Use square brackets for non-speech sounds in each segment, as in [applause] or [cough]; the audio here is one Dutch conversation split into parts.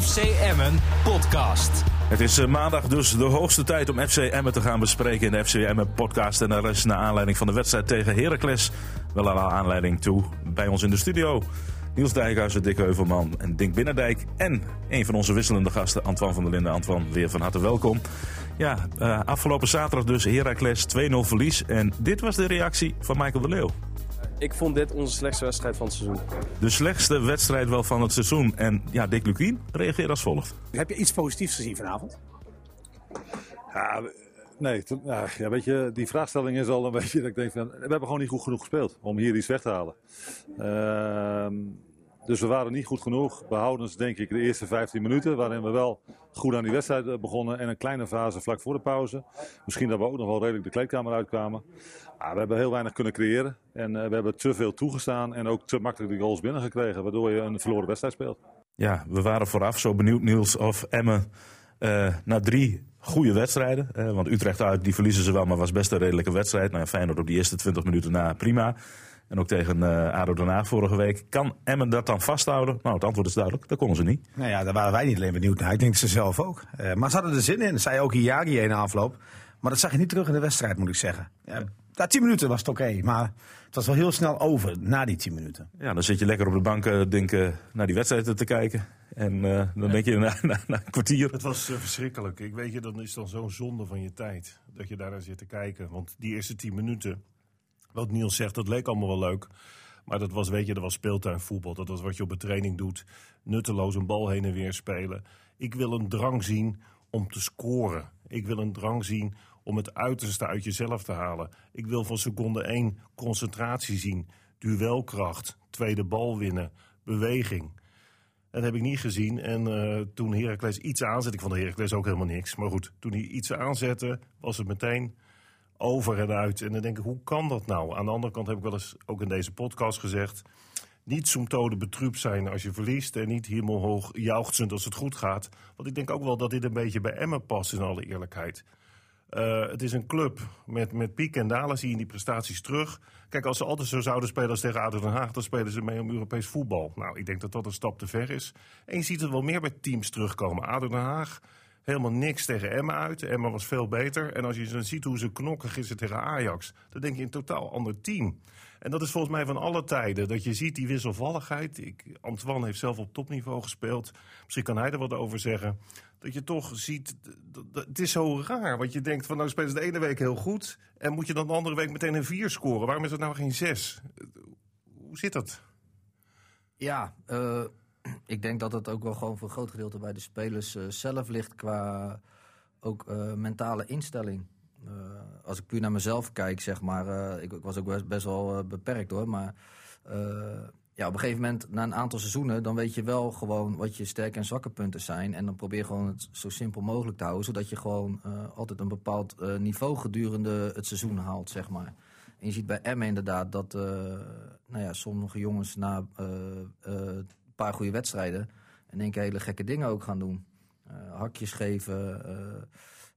FC Emmen podcast. Het is eh, maandag dus de hoogste tijd om FC Emmen te gaan bespreken in de FC Emmen podcast. En dat is naar aanleiding van de wedstrijd tegen Heracles wel al aanleiding toe bij ons in de studio. Niels Dijkhuizen, Dick Heuvelman en Dink Binnendijk. En een van onze wisselende gasten, Antoine van der Linden. Antoine, weer van harte welkom. Ja, uh, afgelopen zaterdag dus Heracles 2-0 verlies. En dit was de reactie van Michael de Leeuw. Ik vond dit onze slechtste wedstrijd van het seizoen. De slechtste wedstrijd wel van het seizoen. En ja, Dick Lukien reageert als volgt. Heb je iets positiefs gezien vanavond? Ja, nee. Ja, weet je, die vraagstelling is al een [laughs] beetje dat ik denk van... We hebben gewoon niet goed genoeg gespeeld om hier iets weg te halen. Uh, dus we waren niet goed genoeg. Behoudens denk ik de eerste 15 minuten, waarin we wel goed aan die wedstrijd eh, begonnen. En een kleine fase vlak voor de pauze. Misschien dat we ook nog wel redelijk de kleedkamer uitkwamen. Maar we hebben heel weinig kunnen creëren. En uh, we hebben te veel toegestaan en ook te makkelijk de goals binnengekregen. Waardoor je een verloren wedstrijd speelt. Ja, we waren vooraf zo benieuwd Niels of Emmen uh, na drie goede wedstrijden. Want Utrecht uit, die verliezen ze wel, maar was best een redelijke wedstrijd. Nou, Feyenoord op die eerste 20 minuten na, prima. En ook tegen uh, ADO Den Haag vorige week. Kan Emmen dat dan vasthouden? Nou, het antwoord is duidelijk. Dat konden ze niet. Nou ja, daar waren wij niet alleen benieuwd naar. Ik denk ze zelf ook. Uh, maar ze hadden er zin in. Dat zei ook Iagi in de afloop. Maar dat zag je niet terug in de wedstrijd, moet ik zeggen. Ja, na tien minuten was het oké. Okay, maar het was wel heel snel over na die tien minuten. Ja, dan zit je lekker op de bank uh, denk, naar die wedstrijd te kijken. En dan denk je na, na, na, een kwartier. Het was verschrikkelijk. Ik weet je, dan is dan zo'n zonde van je tijd. Dat je daar naar zit te kijken. Want die eerste tien minuten wat Niels zegt, dat leek allemaal wel leuk. Maar dat was, weet je, dat was speeltuinvoetbal. Dat was wat je op een training doet. Nutteloos een bal heen en weer spelen. Ik wil een drang zien om te scoren. Ik wil een drang zien om het uiterste uit jezelf te halen. Ik wil van seconde één concentratie zien. Duelkracht, tweede bal winnen, beweging. Dat heb ik niet gezien. En uh, toen Heracles iets aanzette, ik vond Heracles ook helemaal niks. Maar goed, toen hij iets aanzette, was het meteen over en uit. En dan denk ik, hoe kan dat nou? Aan de andere kant heb ik wel eens ook in deze podcast gezegd... niet zoemtode betrupt zijn als je verliest... en niet helemaal hoog jauchzend als het goed gaat. Want ik denk ook wel dat dit een beetje bij Emmen past, in alle eerlijkheid. Uh, het is een club met, met pieken en dalen, zie je in die prestaties terug. Kijk, als ze altijd zo zouden spelen als tegen ADO Den Haag... dan spelen ze mee om Europees voetbal. Nou, ik denk dat dat een stap te ver is. En je ziet het wel meer bij teams terugkomen. ADO Den Haag helemaal niks tegen Emma uit. Emma was veel beter. En als je dan ziet hoe ze knokkig is tegen Ajax, dan denk je een totaal ander team. En dat is volgens mij van alle tijden. Dat je ziet die wisselvalligheid. Ik, Antoine heeft zelf op topniveau gespeeld. Misschien kan hij er wat over zeggen. Dat je toch ziet, het is zo raar. Want je denkt van nou spelen ze de ene week heel goed. En moet je dan de andere week meteen een vier scoren. Waarom is het nou geen zes? Hoe zit dat? Ja, uh, [clears throat] ik denk dat het ook wel gewoon voor een groot gedeelte bij de spelers uh, zelf ligt qua ook uh, mentale instelling. Uh, als ik puur naar mezelf kijk, zeg maar, ik, ik, was ook best, best wel beperkt hoor, maar ja, op een gegeven moment, na een aantal seizoenen, dan weet je wel gewoon wat je sterke en zwakke punten zijn. En dan probeer je gewoon het zo simpel mogelijk te houden, zodat je gewoon altijd een bepaald niveau gedurende het seizoen haalt, zeg maar. En je ziet bij Emmen inderdaad dat nou ja, sommige jongens na paar goede wedstrijden. En één keer hele gekke dingen ook gaan doen. Uh, hakjes geven. Uh,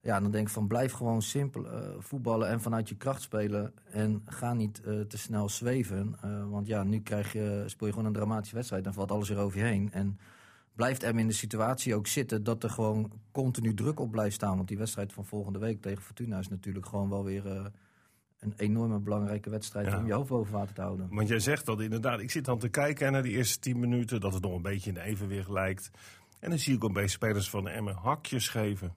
ja, dan denk ik van blijf gewoon simpel uh, voetballen en vanuit je kracht spelen. En ga niet te snel zweven. want ja, nu krijg je, speel je gewoon een dramatische wedstrijd. Dan valt alles weer over je heen. En blijft hem in de situatie ook zitten dat er gewoon continu druk op blijft staan. Want die wedstrijd van volgende week tegen Fortuna is natuurlijk gewoon wel weer een enorme belangrijke wedstrijd ja. om je hoofd boven water te houden. Want jij zegt dat inderdaad. Ik zit dan te kijken naar die eerste 10 minuten, dat het nog een beetje in evenwicht lijkt. En dan zie ik ook bij spelers van Emmen hakjes geven.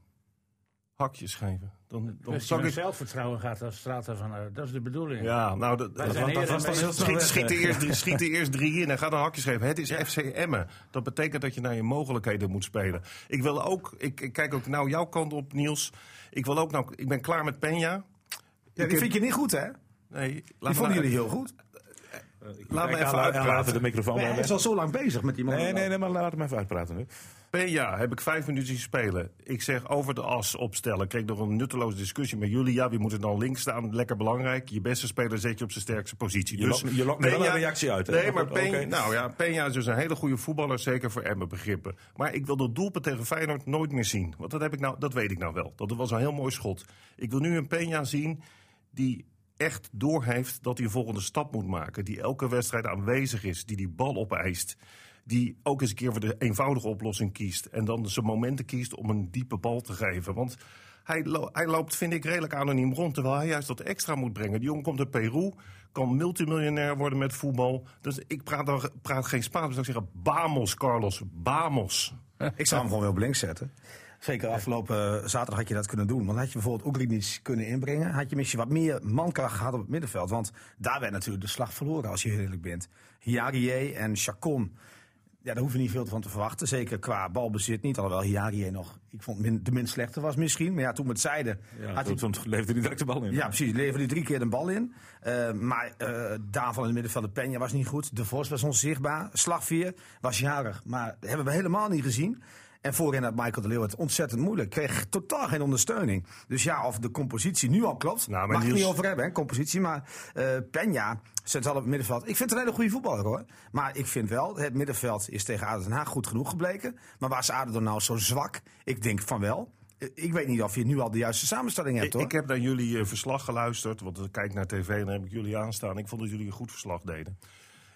Hakjes geven. Dan, dan ik zelfvertrouwen gaat als straat ervan uit. Dat is de bedoeling. Ja, nou, dat, dat, dat, dat heel schiet, schiet, de eerst, [laughs] schiet de eerst drie in en ga dan hakjes geven. Het is FC Emmen. Dat betekent dat je naar je mogelijkheden moet spelen. Ik wil ook, ik, ik kijk ook nou jouw kant op, Niels. Ik wil ook nou, ik ben klaar met Penja. Ja, die vind je niet goed, hè? Nee. Die vonden jullie heel goed. Laat me even uitpraten. de microfoon. hij is al zo lang bezig met die man. Nee, nee, nee, maar laat hem even uitpraten nu. Ja, heb ik vijf minuten spelen. Ik zeg over de as opstellen. Ik kreeg nog een nutteloze discussie met jullie. Ja, wie moet er dan links staan? Lekker belangrijk. Je beste speler zet je op zijn sterkste positie. Dus je lokt wel een reactie uit. Hè? Nee, maar Peña, okay. nou ja, Peña is dus een hele goede voetballer. Zeker voor Emmen begrippen. Maar ik wil dat doelpunt tegen Feyenoord nooit meer zien. Want dat, heb ik nou, dat weet ik nou wel. Dat was een heel mooi schot. Ik wil nu een Peña zien die echt doorheeft dat hij een volgende stap moet maken. Die elke wedstrijd aanwezig is. Die die bal opeist. die ook eens een keer voor de eenvoudige oplossing kiest. En dan zijn momenten kiest om een diepe bal te geven. Want hij, hij loopt, vind ik, redelijk anoniem rond. Terwijl hij juist dat extra moet brengen. Die jongen komt uit Peru, kan multimiljonair worden met voetbal. Dus ik praat, dan, praat geen Spaans, dus ik zeg Bamos, Carlos, Bamos. [laughs] Ik zou hem gewoon wel op zetten. Zeker afgelopen zaterdag had je dat kunnen doen. Want had je bijvoorbeeld Oegrinic kunnen inbrengen. Had je misschien wat meer mankracht gehad op het middenveld. Want daar werd natuurlijk de slag verloren als je eerlijk bent. Hiarie en Chacon. Ja, daar hoef je niet veel van te verwachten. Zeker qua balbezit niet. Alhoewel Hiarie nog, ik vond min, de minst slechte was misschien. Maar ja, toen we het zeiden. Ja, had hij toen leefde hij direct de bal in. ja, precies. Leverde hij drie keer de bal in. Eh, maar eh Daan van in het middenveld, de Penja was niet goed. De Vos was onzichtbaar. Slagveer was jarig. Maar dat hebben we helemaal niet gezien. En voorin had Michael de Leeuw het ontzettend moeilijk. Kreeg totaal geen ondersteuning. Dus ja, of de compositie nu al klopt. Nou, mag het Niels- niet over hebben, hè, compositie. Maar eh Penja, centraal op het middenveld. Ik vind het een hele goede voetballer hoor. Maar ik vind wel, het middenveld is tegen ADO Den Haag goed genoeg gebleken. Maar waar is ADO nou zo zwak? Ik denk van wel. Eh, Ik weet niet of je nu al de juiste samenstelling hebt Ik, hoor. ik heb naar jullie eh, verslag geluisterd, want ik kijk naar tv en dan heb ik jullie aanstaan. Ik vond dat jullie een goed verslag deden.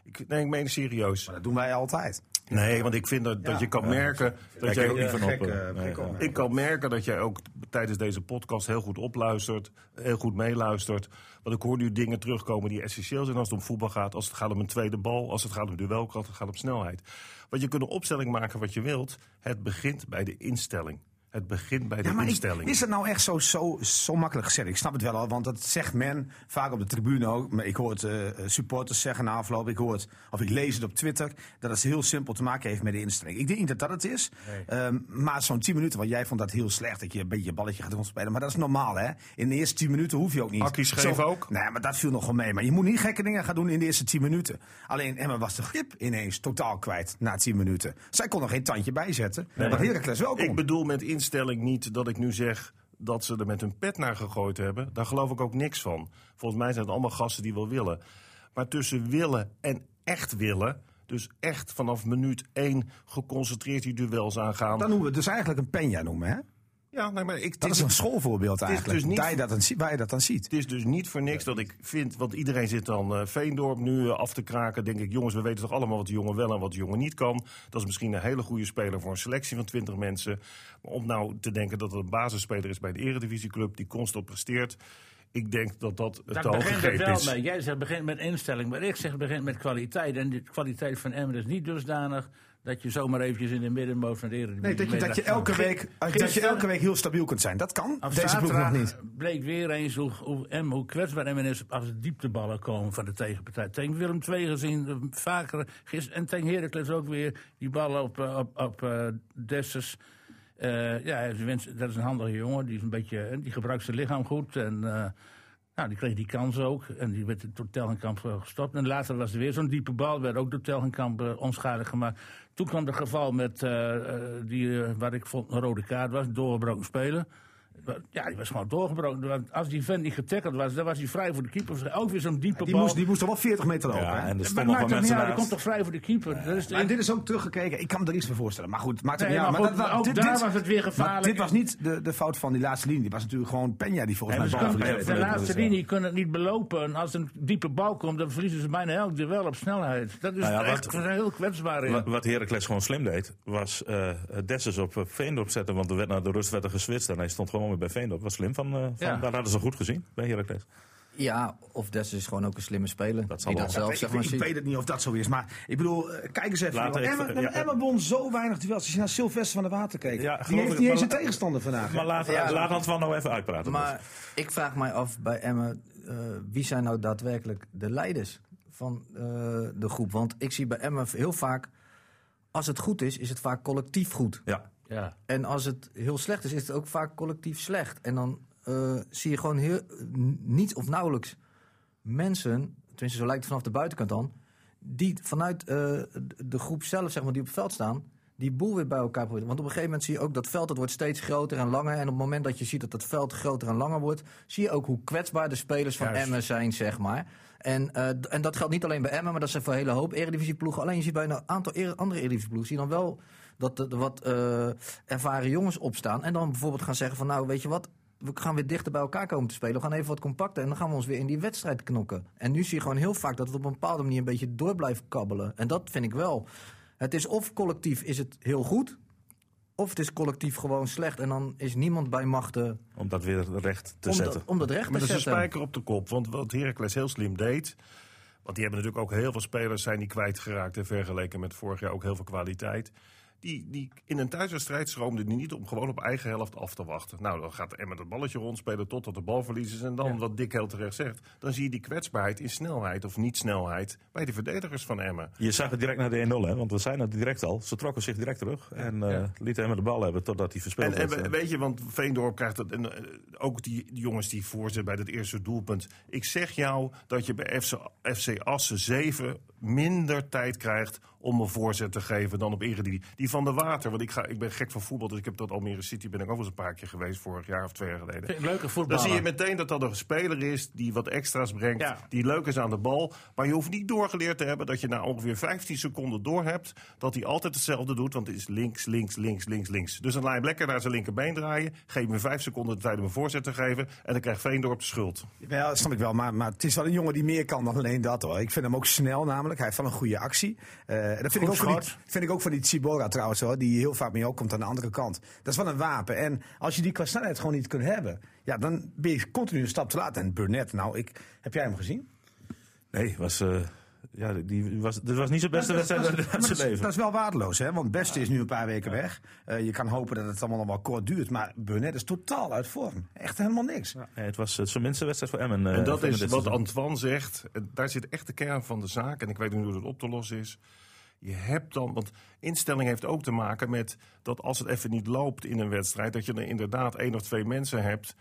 Ik, nee, ik meen serieus. Maar dat doen wij altijd. Nee, want ik vind dat, dat je kan merken dat jij ook niet van op. eh, op. Ik kan merken dat jij ook tijdens deze podcast heel goed opluistert, heel goed meeluistert. Want ik hoor nu dingen terugkomen die essentieel zijn als het om voetbal gaat, als het gaat om een tweede bal, als het gaat om duelkracht, als het gaat om snelheid. Want je kunt een opstelling maken wat je wilt. Het begint bij de instelling. Het begint bij de Ja, maar instelling. is het nou echt zo, zo, zo makkelijk gezegd? Ik snap het wel al, want dat zegt men vaak op de tribune ook. Maar ik hoor het eh, supporters zeggen na afloop. Ik hoor het, of ik lees het op Twitter, dat het heel simpel te maken heeft met de instelling. Ik denk niet dat dat het is. Ehm, maar zo'n 10 minuten, want jij vond dat heel slecht, dat je een beetje je balletje gaat rondspelen. Maar dat is normaal, hè? In de eerste 10 minuten hoef je ook niet. Hakkies geven ook? Nee, maar dat viel nog wel mee. Maar je moet niet gekke dingen gaan doen in de eerste 10 minuten. Alleen Emma was de grip ineens totaal kwijt na 10 minuten. Zij kon er geen tandje bij zetten. maar Heracles wel kon. Ik bedoel met instelling niet dat ik nu zeg dat ze er met hun pet naar gegooid hebben. Daar geloof ik ook niks van. Volgens mij zijn het allemaal gasten die wel willen. Maar tussen willen en echt willen, dus echt vanaf minuut één geconcentreerd die duels aangaan. Dan noemen we het dus eigenlijk een Penja noemen, hè? Ja, nee, maar ik, het Dat is, is een schoolvoorbeeld eigenlijk. dus niet- waar, je dat dan, waar je dat dan ziet. het is dus niet voor niks dat ik vind, want iedereen zit dan eh, Veendorp nu eh, af te kraken. Denk ik, jongens, we weten toch allemaal wat de jongen wel en wat de jongen niet kan. Dat is misschien een hele goede speler voor een selectie van 20 mensen. Maar om nou te denken dat het een basisspeler is bij de eredivisieclub die constant presteert. Ik denk dat dat Daar te hoog begint het gegrepen wel is. mee. Jij zegt begint met instelling, maar ik zeg begint met kwaliteit. En de kwaliteit van Emmen is niet dusdanig dat je zomaar eventjes in de middenmoot van de Eredivisie Nee, dat je, dat je, elke, week, dat je elke week heel stabiel kunt zijn. Dat kan. Deze ploeg nog niet. bleek weer eens hoe, hoe, Emmen- hoe kwetsbaar Emmen is als de diepteballen komen van de tegenpartij. Tegen Willem II gezien, eh, vaker. Gisteren, en tegen Heracles ook weer die ballen op, eh, op, op eh, Dessers. Eh, ja, dat is een handige jongen. Die, is een beetje, die gebruikt zijn lichaam goed. En nou, die kreeg die kans ook. En die werd door Telgenkamp eh, gestopt. En later was er weer zo'n diepe bal. Werd ook door Telgenkamp onschadelijk gemaakt. Toen kwam het geval met eh, die, waar ik vond een rode kaart was. Doorgebroken spelen. Ja, die was gewoon doorgebroken. Want Als die vent niet getackeld was, dan was hij vrij voor de keeper. Ook weer zo'n diepe Die bal. moest, die moest toch wel 40 meter lopen. Ja, en er stonden nog mensen hij komt toch vrij voor de keeper. De Maar dit is ook teruggekeken. Ik kan me er iets voor voorstellen. Maar goed, maakt het Nee, niet uit. maar Maar goed, dat wa- ook dit, daar dit- was het weer maar gevaarlijk. dit was niet de, de fout van die laatste linie. Die was natuurlijk gewoon Penja die volgens En mij die de twee laatste linie kunnen het niet belopen. En als een diepe bal komt, dan verliezen ze bijna elk duel op snelheid. Dat is Nou echt wat- heel kwetsbaar in. Wat, wat Heracles gewoon slim deed, was eh Dessers op eh, Veendorp zetten. Want er werd naar de rust werd er geswitcht en hij stond gewoon weer bij Veendorp. Was slim van, eh, van Ja. daar hadden ze goed gezien bij Heracles. Ja, of Dess is gewoon ook een slimme speler. Dat zal die wel. dat zelf Ik, zeg maar ik weet het niet of dat zo is. Maar ik bedoel, eh, kijk eens even. Joh. we Emma, even- ja, Emma won zo weinig duels. Als je naar Sylvester van der Water keek. Ja, die heeft niet eens een tegenstander vandaag. Maar laat, Ja. laat Antoine nou even uitpraten. Maar ik vraag mij af bij Emmen, eh, wie zijn nou daadwerkelijk de leiders van eh, de groep? Want ik zie bij Emmen heel vaak, als het goed is, is het vaak collectief goed. ja. Ja. En als het heel slecht is, is het ook vaak collectief slecht. En dan eh, zie je gewoon heel, niet of nauwelijks mensen, tenminste zo lijkt het vanaf de buitenkant dan, die vanuit eh, de groep zelf, zeg maar, die op het veld staan, die boel weer bij elkaar proberen. Want op een gegeven moment zie je ook dat veld, dat wordt steeds groter en langer. En op het moment dat je ziet dat het veld groter en langer wordt, zie je ook hoe kwetsbaar de spelers van Juist. Emmen zijn, zeg maar. En, eh, en dat geldt niet alleen bij Emmen, maar dat is voor een hele hoop eredivisieploegen. Alleen je ziet bij een aantal ere- andere eredivisieploegen, zie je dan wel dat er wat eh, ervaren jongens opstaan. En dan bijvoorbeeld gaan zeggen van nou, weet je wat, we gaan weer dichter bij elkaar komen te spelen. We gaan even wat compacter en dan gaan we ons weer in die wedstrijd knokken. En nu zie je gewoon heel vaak dat het op een bepaalde manier een beetje door blijft kabbelen. En dat vind ik wel Het is of collectief is het heel goed, of het is collectief gewoon slecht. En dan is niemand bij machten Om dat weer recht te om, zetten. dat, om dat recht Maar te dat is een zetten. spijker op de kop. Want wat Heracles heel slim deed... Want die hebben natuurlijk ook heel veel spelers zijn die kwijtgeraakt. En vergeleken met vorig jaar ook heel veel kwaliteit. Die, die in een thuiswedstrijd schroomde die niet om gewoon op eigen helft af te wachten. Nou, dan gaat Emmen het balletje rondspelen totdat de bal verlies is. En dan, wat Dick heel terecht zegt, dan zie je die kwetsbaarheid in snelheid of niet-snelheid bij de verdedigers van Emmen. Je zag het direct naar de 1-0, hè? want we zijn het direct al. Ze trokken zich direct terug en eh, lieten hem de bal hebben totdat hij verspeeld En, en werd. we- weet je, want Veendorp krijgt het. En eh, ook die, die jongens die voorzitten bij dat eerste doelpunt. Ik zeg jou dat je bij FC, FC Assen 7 minder tijd krijgt om een voorzet te geven dan op Eredivisie. Die van de Water, want ik, ga, ik ben gek van voetbal, dus ik heb dat Almere City ben ik ook wel eens een paar keer geweest vorig jaar of twee jaar geleden. Leuke Dan voetballer. zie je meteen dat dat een speler is die wat extra's brengt, Ja. die leuk is aan de bal. Maar je hoeft niet doorgeleerd te hebben dat je na ongeveer 15 seconden door hebt dat hij altijd hetzelfde doet, want het is links, links, links, links, links. Dus dan laat je hem lekker naar zijn linkerbeen draaien, geef hem 5 seconden de tijd om een voorzet te geven en dan krijgt Veendorp de schuld. Ja, dat snap ik wel. Maar, maar het is wel een jongen die meer kan dan alleen dat hoor. Ik vind hem ook snel namelijk. Hij heeft wel een goede actie. Eh, dat vind ik, ook van die, vind ik ook van die Tsibora trouwens hoor. Die heel vaak mee opkomt aan de andere kant. Dat is wel een wapen. En als je die qua snelheid gewoon niet kunt hebben. Ja, dan ben je continu een stap te laat. En Burnett, nou, ik, heb jij hem gezien? Nee, was, eh, ja, die was, dit was niet zijn beste wedstrijd dat, uit is- zijn dat leven. dat is wel waardeloos, hè? Want Beste is nu een paar weken weg. Eh, je kan hopen dat het allemaal nog wel kort duurt. Maar Burnett is totaal uit vorm. Echt helemaal niks. Nee, het was zijn minste wedstrijd voor Emmen. eh, En dat van is wat seizoen. Antoine zegt. Daar zit echt de kern van de zaak. En ik weet niet hoe dat op te lossen is. Je hebt dan, want instelling heeft ook te maken met dat als het even niet loopt in een wedstrijd, dat je er inderdaad één of twee mensen hebt.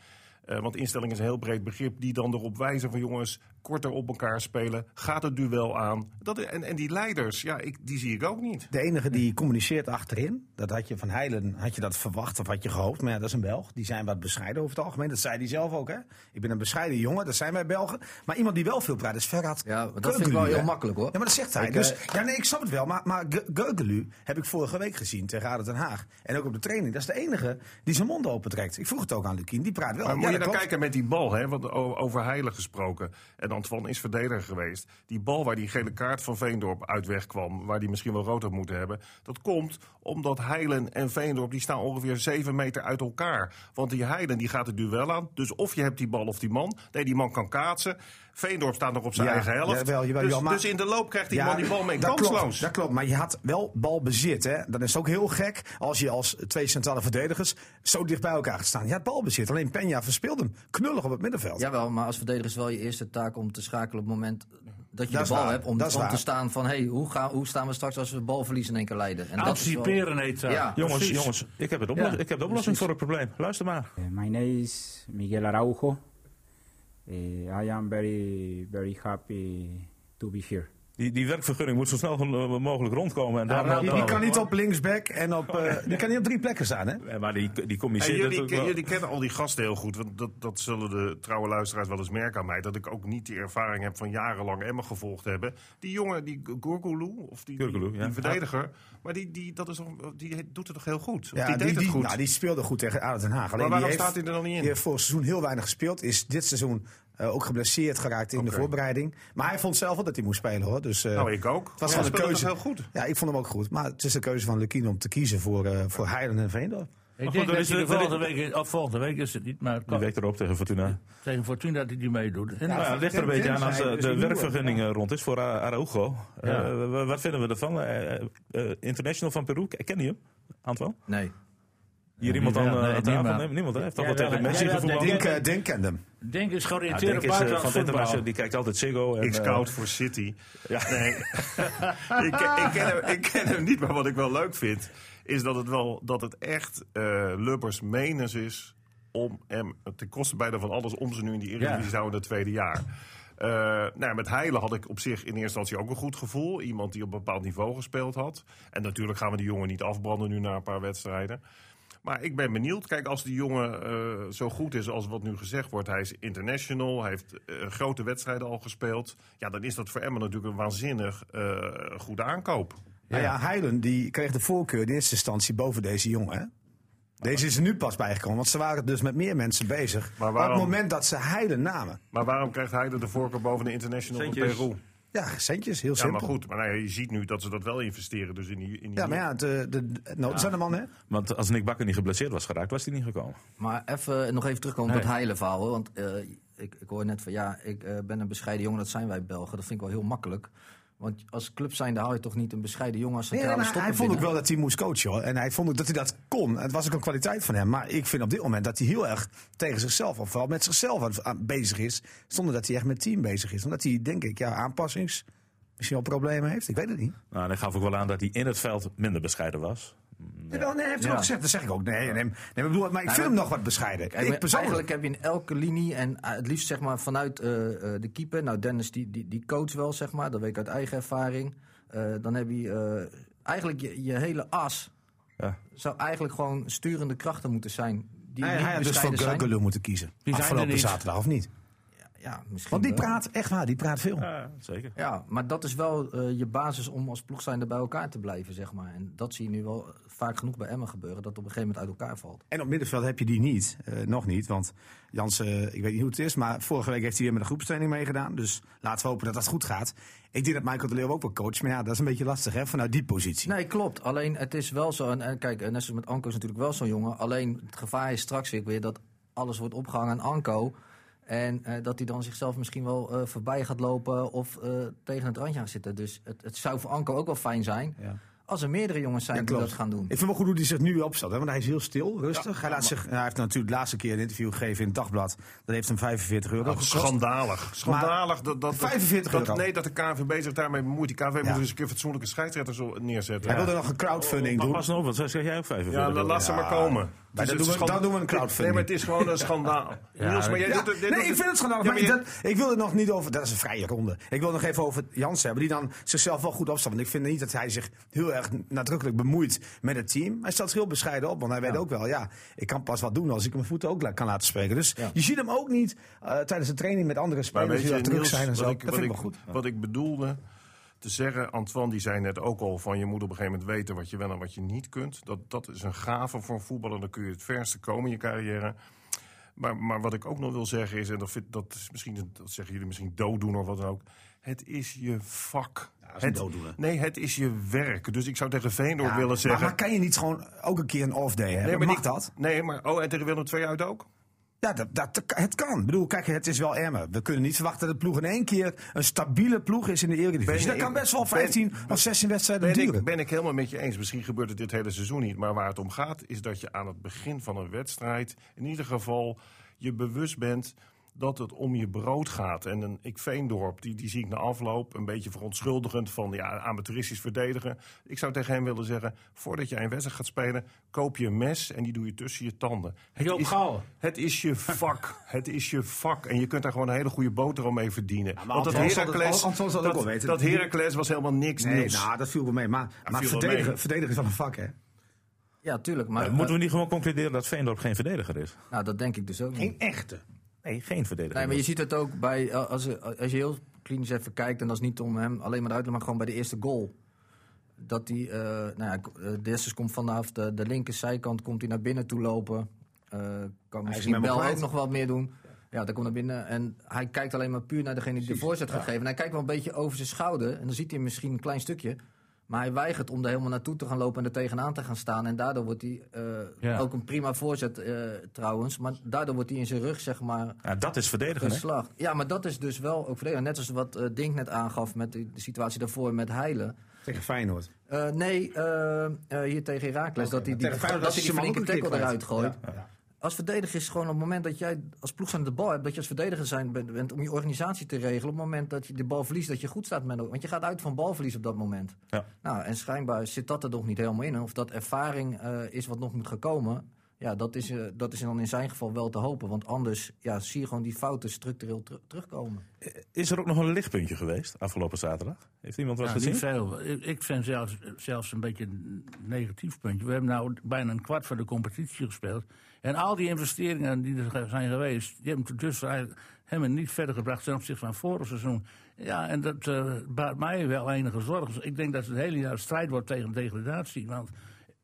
eh, want instelling is een heel breed begrip, die dan erop wijzen van jongens, korter op elkaar spelen, gaat het duel aan. Dat, en, en die leiders, ja, ik, die zie ik ook niet. De enige die communiceert achterin, dat had je van Heilen, had je dat verwacht of had je gehoopt. Maar ja, dat is een Belg. Die zijn wat bescheiden over het algemeen. Dat zei hij zelf ook, hè. Ik ben een bescheiden jongen, dat zijn wij Belgen. Maar iemand die wel veel praat is Ferhat Ja, maar dat vind ik wel heel hè. makkelijk, hoor. Ja, maar dat zegt hij. Ik, dus, eh, ja, nee, ik snap het wel. Maar, maar Ge- Gökgelu heb ik vorige week gezien tegen ADO Den Haag. En ook op de training. Dat is de enige die zijn mond open trekt. Ik vroeg het ook aan Lukien. Die praat wel. Maar Ja, moet je klopt. kijken met die bal, hè, want over Heilig gesproken. En Antoine is verdediger geweest. Die bal waar die gele kaart van Veendorp uit wegkwam, waar die misschien wel rood had moeten hebben. Dat komt omdat Heilen en Veendorp die staan ongeveer 7 meter uit elkaar. Want die Heilen die gaat het duel aan. Dus of je hebt die bal of die man. Nee, die man kan kaatsen. Veendorp staat nog op zijn Ja, eigen helft. jawel, jawel, dus, jawel, maar- dus in de loop krijgt man die bal mee dat kansloos. klopt, dat klopt, maar je had wel balbezit. Hè? Dan is het ook heel gek als je als twee centrale verdedigers zo dicht bij elkaar gaat staan. Je had balbezit, alleen Peña verspeelde hem knullig op het middenveld. Jawel, maar als verdediger is wel je eerste taak om te schakelen op het moment dat je Dat de bal waar, hebt. Om, dat om te staan van, hey, hoe, gaan, hoe staan we straks als we balverlies in één keer leiden? En dat is wel- Anticiperen heet dat. Ja. Jongens, Precies. jongens, ik heb, het oplos- Ja, ik heb de oplossing voor het probleem. Luister maar. Uh, my name is Miguel Araujo. Uh, I am very, very happy to be here. Die, die werkvergunning moet zo snel ge- mogelijk rondkomen. En nou, Die, dan- die kan niet op linksback en op. [laughs] eh, die kan niet op drie plekken staan, hè? Eh, Maar die, die communiceert jullie, ken- wel. jullie kennen al die gasten heel goed. Want dat, dat zullen de trouwe luisteraars wel eens merken aan mij. Dat ik ook niet die ervaring heb van jarenlang Emmen gevolgd hebben. Die jongen, die Gurgulu, of die, die, Gurgulu, ja. die verdediger. Maar die, die, dat is, toch- die doet het toch heel goed? Of Ja, die deed het goed? nou, die speelde goed tegen ADO Den Haag. Alleen maar die waarom heeft, staat hij er nog niet Die in? heeft vorig seizoen heel weinig gespeeld. Is dit seizoen eh, ook geblesseerd geraakt in de voorbereiding. Maar hij vond zelf wel dat hij moest spelen, hoor. Dus, eh, Nou, ik ook. Het was Ja, gewoon de speelde keuze. heel goed. Ja, ik vond hem ook goed. Maar het is de keuze van Lukien om te kiezen voor, eh voor Heilen en Veendorp. Ik goed, denk dan dat is hij de het- dan is- volgende week, of volgende week is het niet, maar Die week erop tegen Fortuna. tegen Fortuna dat hij die meedoet. En Nou ja, het ligt er een beetje aan als is de een nieuwe. werkvergunning rond is voor Ara- Araujo. Eh, Ja. wa- wat vinden we ervan? International van Peru, ken je hem? Antoine? Nee. Hier iemand aan, wel. eh, tafel? niemand. Nee, niemand. hè? Heeft toch Jij wel tegen Messi gevoetbald? denk kende hem. Denk is Ja, georiënteerd op eh, het voetbal. die kijkt altijd Ziggo. en, Ik eh, scout voor City. Ja. Nee, [laughs] ik, ken- ik, ken hem, ik ken hem niet, maar wat ik wel leuk vind... is dat het, wel, dat het echt eh Lubbers menens is... om hem ten koste bijna van alles... om ze nu in die Eredivisie Ja. zouden in het tweede jaar. Eh, nou, met Heilen had ik op zich in eerste instantie ook een goed gevoel. Iemand die op een bepaald niveau gespeeld had. En natuurlijk gaan we die jongen niet afbranden nu na een paar wedstrijden. Maar ik ben benieuwd. Kijk, als die jongen eh, zo goed is als wat nu gezegd wordt. Hij is international, hij heeft eh, grote wedstrijden al gespeeld. Ja, dan is dat voor Emmen natuurlijk een waanzinnig eh, goede aankoop. Nou ja, Heilen die kreeg de voorkeur in eerste instantie boven deze jongen. Hè? Deze is er nu pas bijgekomen, want ze waren dus met meer mensen bezig. Maar Op waarom- het moment dat ze Heilen namen. Maar waarom krijgt hij de voorkeur boven de international van. Peru? Ja, centjes, heel Ja, simpel. maar goed. Maar nou ja, je ziet nu dat ze dat wel investeren. Dus in die, in die Ja, maar ja, de, de, nood zijn de man, hè? Want als Nick Bakker niet geblesseerd was geraakt, was hij niet gekomen. Maar even, nog even terugkomen op Nee. dat heilen verhaal. hoor. Want eh, ik, ik hoor net van ja, ik eh, ben een bescheiden jongen, dat zijn wij Belgen. Dat vind ik wel heel makkelijk. Want als club zijnde haal je toch niet een bescheiden jongen als Nee, centrale maar hij vond ook binnen? wel dat hij moest coachen, hoor. En hij vond ook dat hij dat kon. Het was ook een kwaliteit van hem. Maar ik vind op dit moment dat hij heel erg tegen zichzelf, of vooral met zichzelf aan, aan- bezig is. Zonder dat hij echt met het team bezig is. Omdat hij, denk ik, ja, aanpassings... Misschien wel problemen heeft. Ik weet het niet. Nou, en hij gaf ook wel aan dat hij in het veld minder bescheiden was. Nee, hij heeft het Ja. ook gezegd. Dat zeg ik ook. Nee, nee, nee, maar, ik bedoel, maar ik vind hem nog wat bescheiden. Ik persoonlijk. Eigenlijk heb je in elke linie, en eh, het liefst zeg maar vanuit eh, eh, de keeper. Nou, Dennis die, die, die coach wel, zeg maar. Dat weet ik uit eigen ervaring. Eh, dan heb je eh, eigenlijk je, je hele as. Ja. Zou eigenlijk gewoon sturende krachten moeten zijn. Die hij, niet hij had dus voor. Gökelu moeten kiezen. Die zijn er Afgelopen niet. zaterdag, of niet? Ja, misschien Want die wel. praat, echt waar, die praat veel. Ja, zeker. Ja, maar dat is wel eh, je basis om als ploeg zijnde bij elkaar te blijven, zeg maar. En dat zie je nu wel vaak genoeg bij Emmen gebeuren, dat het op een gegeven moment uit elkaar valt. En op middenveld heb je die niet. Eh, nog niet, want Jans, eh, ik weet niet hoe het is, maar vorige week heeft hij weer met een groepstraining meegedaan. Dus laten we hopen dat dat goed gaat. Ik denk dat Michael de Leeuw ook wel coach, maar ja, dat is een beetje lastig hè, vanuit die positie. Nee, klopt. Alleen het is wel zo, en, en kijk, en net zoals met Anko is natuurlijk wel zo'n jongen. Alleen het gevaar is straks weer, weer dat alles wordt opgehangen aan Anko. En eh, dat hij dan zichzelf misschien wel eh, voorbij gaat lopen of eh, tegen het randje gaat zitten. Dus het, het zou voor Anko ook wel fijn zijn Ja. als er meerdere jongens zijn Ja, die dat gaan doen. Ik vind wel goed hoe hij zich nu opstelt, hè, want hij is heel stil, rustig. hij, laat zich, hij heeft natuurlijk de laatste keer een interview gegeven in het dagblad. Dat heeft hem 45 euro gekost. Schandalig. Schandalig. Dat, dat, 45 dat, euro. Nee, dat de KNVB zich daarmee bemoeit. Die KNVB moet eens een keer fatsoenlijke scheidsrechter zo neerzetten. Hij wilde nog een crowdfunding Maar doen. pas nou want zo zeg jij ook 45 Ja, dan laat ze maar komen. Maar Dus dan het doen we- doen een crowdfunding. Nee, maar het is gewoon een schandaal. Niels, maar jij Ja, doet nee, doet ik vind het schandalig. Ja, maar maar je- dat- ik wil het nog niet over. Dat is een vrije ronde. Ik wil nog even over Jans hebben, die dan zichzelf wel goed opstelt. Want ik vind niet dat hij zich heel erg nadrukkelijk bemoeit met het team. Hij staat heel bescheiden op, want hij weet ook wel, ja, ik kan pas wat doen als ik mijn voeten ook kan laten spreken. Dus je ziet hem ook niet eh, tijdens de training met andere spelers weet heel je, erg druk zijn en zo. ik, dat vind ik ik, wel goed. wat ik bedoelde te zeggen, Antoine die zei net ook al van je moet op een gegeven moment weten wat je wel en wat je niet kunt. Dat, dat is een gave voor een voetballer, dan kun je het verste komen in je carrière. Maar, maar wat ik ook nog wil zeggen is, en dat, vind, dat, is misschien, dat zeggen jullie misschien dooddoen of wat dan ook. Het is je vak. is het, dooddoener. nee, het is je werk. Dus ik zou tegen Veendorp Ja, willen zeggen... maar kan je niet gewoon ook een keer een off-day hebben? nee, maar Mag niet- dat? Nee, maar oh, en tegen Willem II uit ook? Ja, dat, dat, het kan. Ik bedoel, kijk, het is wel Emmen. We kunnen niet verwachten dat de ploeg in één keer een stabiele ploeg is in de Eredivisie. Ben Dat kan best wel ben- 15 of 16 wedstrijden Ben duren. ik, ben ik helemaal met je eens. Misschien gebeurt het dit hele seizoen niet. Maar waar het om gaat, is dat je aan het begin van een wedstrijd. in ieder geval je bewust bent dat het om je brood gaat. En een ik Veendorp, die, die zie ik na afloop een beetje verontschuldigend van ja, amateuristisch verdedigen. Ik zou tegen hem willen zeggen: voordat jij een wedstrijd gaat spelen, koop je een mes en die doe je tussen je tanden. Het Joop is, het is je vak. [laughs] het is je vak. En je kunt daar gewoon een hele goede boterham mee verdienen. maar Want dat Heracles, dat, wel weten. dat Heracles was helemaal niks Nee, nieuws. nou, dat viel wel mee. Maar, maar verdedigen, mee. verdedigen is wel een vak, hè? Ja, tuurlijk. Maar moeten we niet gewoon concluderen dat Veendorp geen verdediger is? nou, dat denk ik dus ook niet. Geen echte. Nee, geen verdediger. Nee, maar je ziet het ook bij, eh, als, als je heel klinisch even kijkt, en dat is niet om hem alleen maar uit te maar gewoon bij de eerste goal. Dat hij, eh nou ja, eh, Dessers komt vanaf de, de linkerzijkant, komt hij naar binnen toe lopen. Eh, kan misschien Bel kwijt. ook nog wat meer doen. Ja, daar komt naar binnen en hij kijkt alleen maar puur naar degene die de voorzet gaat geven. En hij kijkt wel een beetje over zijn schouder en dan ziet hij misschien een klein stukje. Maar hij weigert om er helemaal naartoe te gaan lopen en er tegenaan te gaan staan. En daardoor wordt hij eh, Ja. ook een prima voorzet eh, trouwens. Maar daardoor wordt hij in zijn rug, zeg maar, Ja, dat is verdedigen, geslacht. Ja, maar dat is dus wel ook verdedigen. Net als wat eh, Dink net aangaf met de, de situatie daarvoor met Heilen. Tegen Feyenoord. Eh, nee, eh, eh, hier tegen Herakles. dat hij die, dat die Simon flinke tackle eruit gooit. Als verdediger is gewoon op het moment dat jij als ploeg aan de bal hebt, dat je als verdediger zijn bent, bent om je organisatie te regelen. Op het moment dat je de bal verliest, dat je goed staat met Want je gaat uit van balverlies op dat moment. Ja. Nou, en schijnbaar zit dat er nog niet helemaal in. Of dat ervaring eh, is wat nog moet gaan komen. Ja, dat is, eh, dat is dan in zijn geval wel te hopen. Want anders ja, zie je gewoon die fouten structureel teru- terugkomen. Is er ook nog een lichtpuntje geweest afgelopen zaterdag? Heeft iemand wat Ja, gezien? niet veel. Ik, ik vind zelfs, zelfs een beetje een negatief puntje. We hebben nou bijna een kwart van de competitie gespeeld. En al die investeringen die er zijn geweest, die hebben dus helemaal niet verder gebracht ten opzichte van vorig seizoen. Ja, en dat eh baart mij wel enige zorgen. Ik denk dat het hele jaar strijd wordt tegen degradatie. Want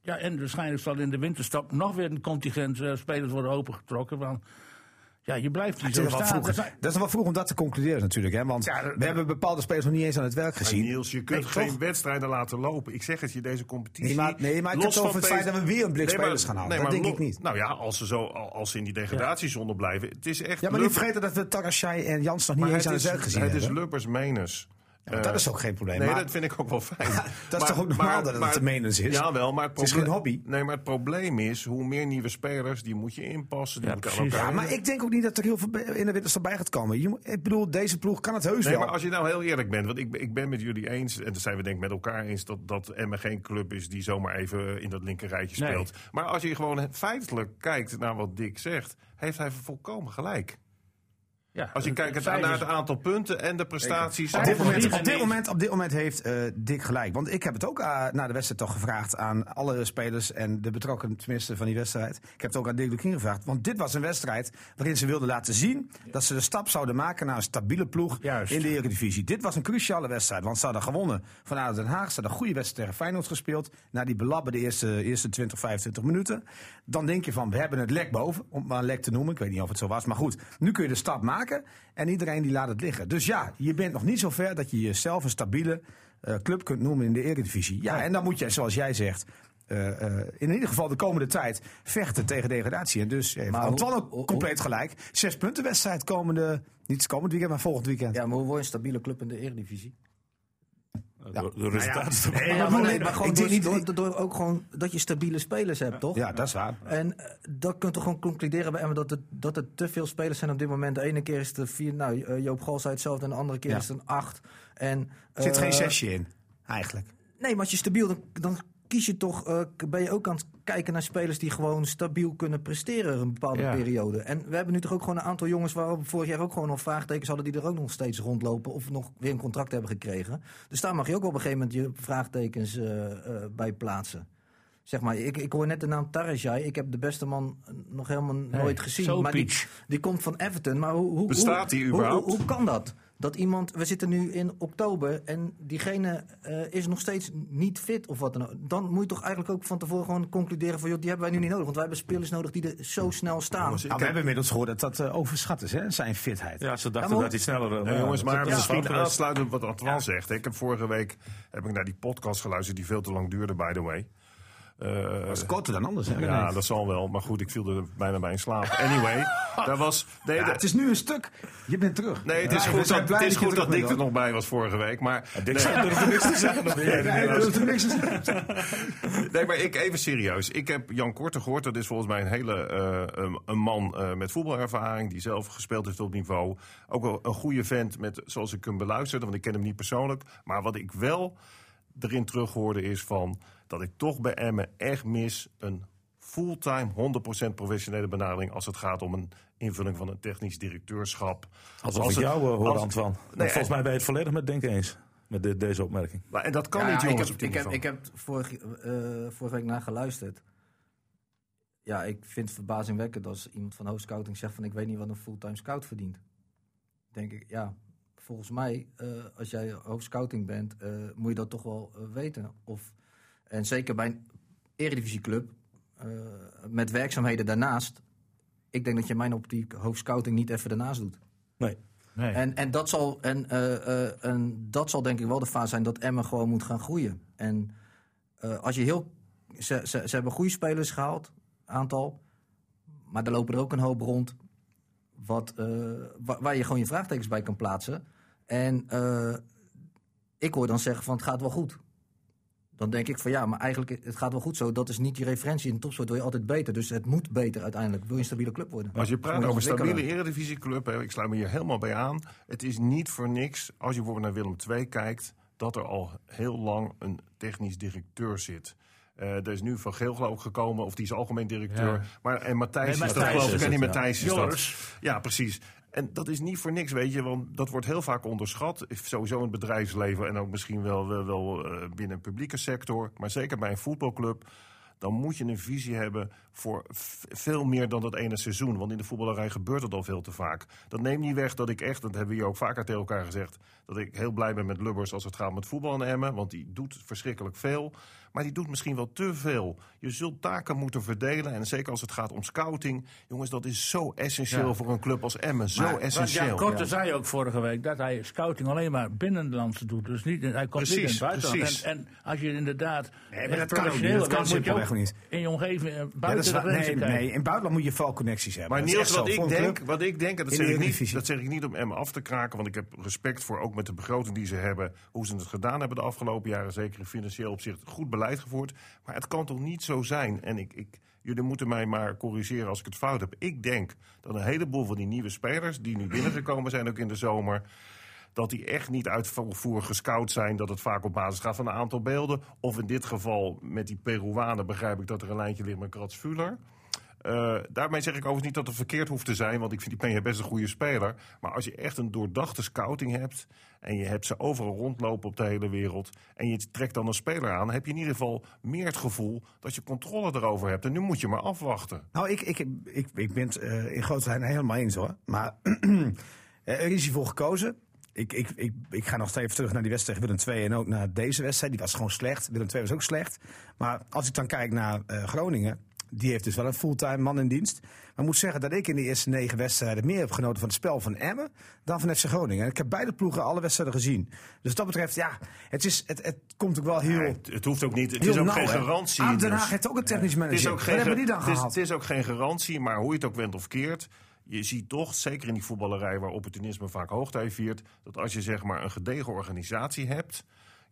ja, en waarschijnlijk zal in de winterstop nog weer een contingent eh, spelers worden opengetrokken. Want Ja, je blijft hier Het zo staan. vroeg. Dat is- wel vroeg om dat te concluderen natuurlijk. Hè? Want Ja, we hebben bepaalde spelers nog niet eens aan het werk Maar gezien. Niels, je kunt Nee, geen toch? wedstrijden laten lopen. Ik zeg het je, deze competitie. Nee, maar- nee, maar ik heb het over het feit dat we weer een blik Nee, spelers gaan halen. nee, Dat denk ik niet. Nou ja, als ze, zo, als ze in die degradatiezone blijven. Het is echt. Ja, maar niet vergeten dat we Tarashai en Jans nog niet maar eens aan het is, werk gezien het is hebben. Lubbers menens. Maar dat is ook geen probleem. Nee, Maar- dat vind ik ook wel fijn. [laughs] dat is toch ook normaal dat het de menens is? Jawel, maar het, Het is geen hobby. Nee, maar het probleem is, hoe meer nieuwe spelers, die moet je inpassen. Die Ja, aan elkaar Ja, maar ik denk ook niet dat er heel veel in de winterstop bij gaat komen. Je, moet- ik bedoel, deze ploeg kan het heus Nee, wel. maar als je nou heel eerlijk bent, want ik, ben- ik ben met jullie eens, en dat zijn we denk ik met elkaar eens, dat, dat Emmen geen club is die zomaar even in dat linkerrijtje Nee. speelt. Maar als je gewoon feitelijk kijkt naar wat Dick zegt, heeft hij volkomen gelijk. Ja, Als je kijkt het naar het aantal punten en de prestaties. Op dit, moment, op, dit moment, op dit moment heeft eh Dick gelijk. Want ik heb het ook uh, na de wedstrijd toch gevraagd aan alle spelers en de betrokkenen tenminste van die wedstrijd. Ik heb het ook aan Dick Lukien gevraagd. Want dit was een wedstrijd waarin ze wilden laten zien dat ze de stap zouden maken naar een stabiele ploeg Juist. in de Eredivisie. Dit was een cruciale wedstrijd, want ze hadden gewonnen van ADO Den Haag. Ze hadden een goede wedstrijd tegen Feyenoord gespeeld. Na die belabben de eerste, eerste 20, 25 minuten. Dan denk je van, we hebben het lek boven, om het maar een lek te noemen. Ik weet niet of het zo was, maar goed. Nu kun je de stap maken en iedereen die laat het liggen. Dus ja, je bent nog niet zo ver dat je jezelf een stabiele eh, club kunt noemen in de Eredivisie. Ja, en dan moet je, zoals jij zegt... eh, eh, in ieder geval de komende tijd vechten tegen degradatie. En dus heeft Antoine ook compleet gelijk. Zes punten wedstrijd komende, niet komend weekend, maar volgend weekend. Ja, maar hoe word je een stabiele club in de Eredivisie? De, de resultaten. Nee, Ja, maar maar, nee, nee, maar gewoon ik door, denk niet- door, door ook gewoon dat je stabiele spelers hebt, toch? Ja, dat is waar. En eh, dat kunt toch gewoon concluderen bij Emmen dat, het, dat er te veel spelers zijn op dit moment. De ene keer is het er vier, nou eh, Joop Gal zei hetzelfde en de andere keer Ja. is het een acht. En, Er zit eh, geen zesje in, eigenlijk. Nee, maar als je stabiel, dan, dan kies je toch, eh, ben je ook aan het kijken naar spelers die gewoon stabiel kunnen presteren een bepaalde Ja. periode. En we hebben nu toch ook gewoon een aantal jongens waar we vorig jaar ook gewoon nog vraagtekens hadden die er ook nog steeds rondlopen of nog weer een contract hebben gekregen. Dus daar mag je ook op een gegeven moment je vraagtekens eh, eh, bij plaatsen. Zeg maar, ik, ik hoor net de naam Tarajai. Ik heb de beste man nog helemaal nooit gezien. maar die, die komt van Everton. Maar hoe, hoe, Bestaat hoe, die hoe- überhaupt? Hoe, hoe kan dat? Dat iemand, we zitten nu in oktober en diegene eh, is nog steeds niet fit of wat dan ook. Dan moet je toch eigenlijk ook van tevoren gewoon concluderen van joh, die hebben wij nu niet nodig. Want wij hebben spelers nodig die er zo snel staan. Ik Nou, we heb- hebben inmiddels gehoord dat dat eh, overschat is, hè? zijn fitheid. Ja, ze Ja, dachten dat hij sneller... eh, Nee, jongens, maar dat is misschien aansluitend op wat Antoine zegt. Ik heb vorige week heb ik naar die podcast geluisterd die veel te lang duurde, by the way. Eh, Dat is korter dan anders, hè? ja, dat zal wel. Maar goed, ik viel er bijna bij in slaap. Anyway, [laughs] daar was... Nee, Ja, de- het is nu een stuk. Je bent terug. nee, het is Ja, goed dat, blij het is goed dat Dick er nog bij was vorige week. Maar, Dick nee, er niks te zeggen. nee, maar ik even serieus. Ik heb Jan Korte gehoord. Dat is volgens mij een hele eh, een, een man eh, met voetbalervaring. Die zelf gespeeld heeft op niveau. Ook wel een goede vent met, zoals ik hem beluisterde. Want ik ken hem niet persoonlijk. Maar wat ik wel erin terug hoorde is van... dat ik toch bij Emmen echt mis een fulltime 100% professionele benadering... als het gaat om een invulling van een technisch directeurschap. Alsof Als ik het- jou uh, hoor, als- Antoine. Maar Nee, volgens mij ben je het volledig met Denk eens. Met deze opmerking. Maar, en dat kan Ja, niet, ik jongens. heb, op dit ik, heb, ik heb vorige, eh, vorige week naar geluisterd. Ja, ik vind het verbazingwekkend als iemand van hoofdscouting zegt van ik weet niet wat een fulltime scout verdient. Denk ik, ja, volgens mij, eh, als jij hoofdscouting bent, eh, moet je dat toch wel eh, weten. Of, en zeker bij een eredivisieclub, eh met werkzaamheden daarnaast. Ik denk dat je in mijn optiek hoofdscouting niet even daarnaast doet. Nee. Nee. En, en, dat zal, en, eh, eh, en dat zal denk ik wel de fase zijn dat Emmen gewoon moet gaan groeien. En eh, als je heel. Ze, ze, ze hebben goede spelers gehaald, aantal. Maar er lopen er ook een hoop rond. Wat, eh, wa- waar je gewoon je vraagtekens bij kan plaatsen. En eh, ik hoor dan zeggen van het gaat wel goed. Dan denk ik van ja, maar eigenlijk het gaat wel goed zo. Dat is niet je referentie. In topsport wil je altijd beter. Dus het moet beter uiteindelijk. Wil je een stabiele club worden. Als je praat over ontwikkelen. stabiele eredivisieclub, hè, ik sluit me hier helemaal bij aan. Het is niet voor niks, als je bijvoorbeeld naar Willem II kijkt, dat er al heel lang een technisch directeur zit. Eh, er is nu Van Geel geloof ik gekomen, of die is algemeen directeur. Ja. Maar, en Matthijs Nee, is dat geloof ik, en die. Matthijs is dat. Ja, precies. En dat is niet voor niks, weet je, want dat wordt heel vaak onderschat. Sowieso in het bedrijfsleven en ook misschien wel, wel, eh, binnen een publieke sector. Maar zeker bij een voetbalclub dan moet je een visie hebben voor veel meer dan dat ene seizoen. Want in de voetballerij gebeurt het al veel te vaak. Dat neemt niet weg dat ik echt, dat hebben we hier ook vaker tegen elkaar gezegd... dat ik heel blij ben met Lubbers als het gaat om het voetbal in Emmen. Want die doet verschrikkelijk veel. Maar die doet misschien wel te veel. Je zult taken moeten verdelen. En zeker als het gaat om scouting. Jongens, dat is zo essentieel Ja. voor een club als Emmen. Zo Maar- essentieel. Jan Korte zei ook vorige week dat hij scouting alleen maar binnenlands doet. Dus niet, hij komt niet in het buitenland. precies. En, en als je inderdaad Nee, maar dat kan ook niet. professioneel Dat kan simpelweg niet. in je omgeving eh, Ja, buiten de nee, kijken. nee, in het buitenland moet je vooral connecties hebben. Maar Niels, wat ik, denk, wat ik denk, en dat zeg, ik niet, dat zeg ik niet om Emmen af te kraken... want ik heb respect voor, ook met de begroting die ze hebben... hoe ze het gedaan hebben de afgelopen jaren... zeker in financieel opzicht, goed beleid Maar het kan toch niet zo zijn... en ik, ik, jullie moeten mij maar corrigeren als ik het fout heb. Ik denk dat een heleboel van die nieuwe spelers... die nu binnengekomen zijn, ook in de zomer... dat die echt niet uitvoerig gescout zijn. Dat het vaak op basis gaat van een aantal beelden. Of in dit geval met die Peruanen begrijp ik dat er een lijntje ligt met Kratz Fuller. Eh, daarmee zeg ik overigens niet dat het verkeerd hoeft te zijn, want ik vind die Peña best een goede speler. Maar als je echt een doordachte scouting hebt en je hebt ze overal rondlopen op de hele wereld en je trekt dan een speler aan, heb je in ieder geval meer het gevoel dat je controle erover hebt. En nu moet je maar afwachten. Nou, ik, ik, ik, ik ben het eh, in grote lijnen helemaal eens hoor. Maar [clears throat] er is hiervoor gekozen. Ik, ik, ik, ik ga nog even terug naar die wedstrijd Willem II en ook naar deze wedstrijd. Die was gewoon slecht. Willem II was ook slecht. Maar als ik dan kijk naar eh, Groningen, die heeft dus wel een fulltime man in dienst. Maar ik moet zeggen dat ik in de eerste negen wedstrijden meer heb genoten van het spel van Emmen dan van FC Groningen. En ik heb beide ploegen alle wedstrijden gezien. Dus wat dat betreft, ja, het, is, het, het komt ook wel heel... Het, het hoeft ook niet. Het is ook nauw, geen garantie. Ah, Den dus- Haag heeft ook een technisch Het manager. is ook geen, hebben die dan het is, het is ook geen garantie, maar hoe je het ook went of keert. Je ziet toch, zeker in die voetballerij waar opportunisme vaak hoogtij viert, dat als je zeg maar een gedegen organisatie hebt,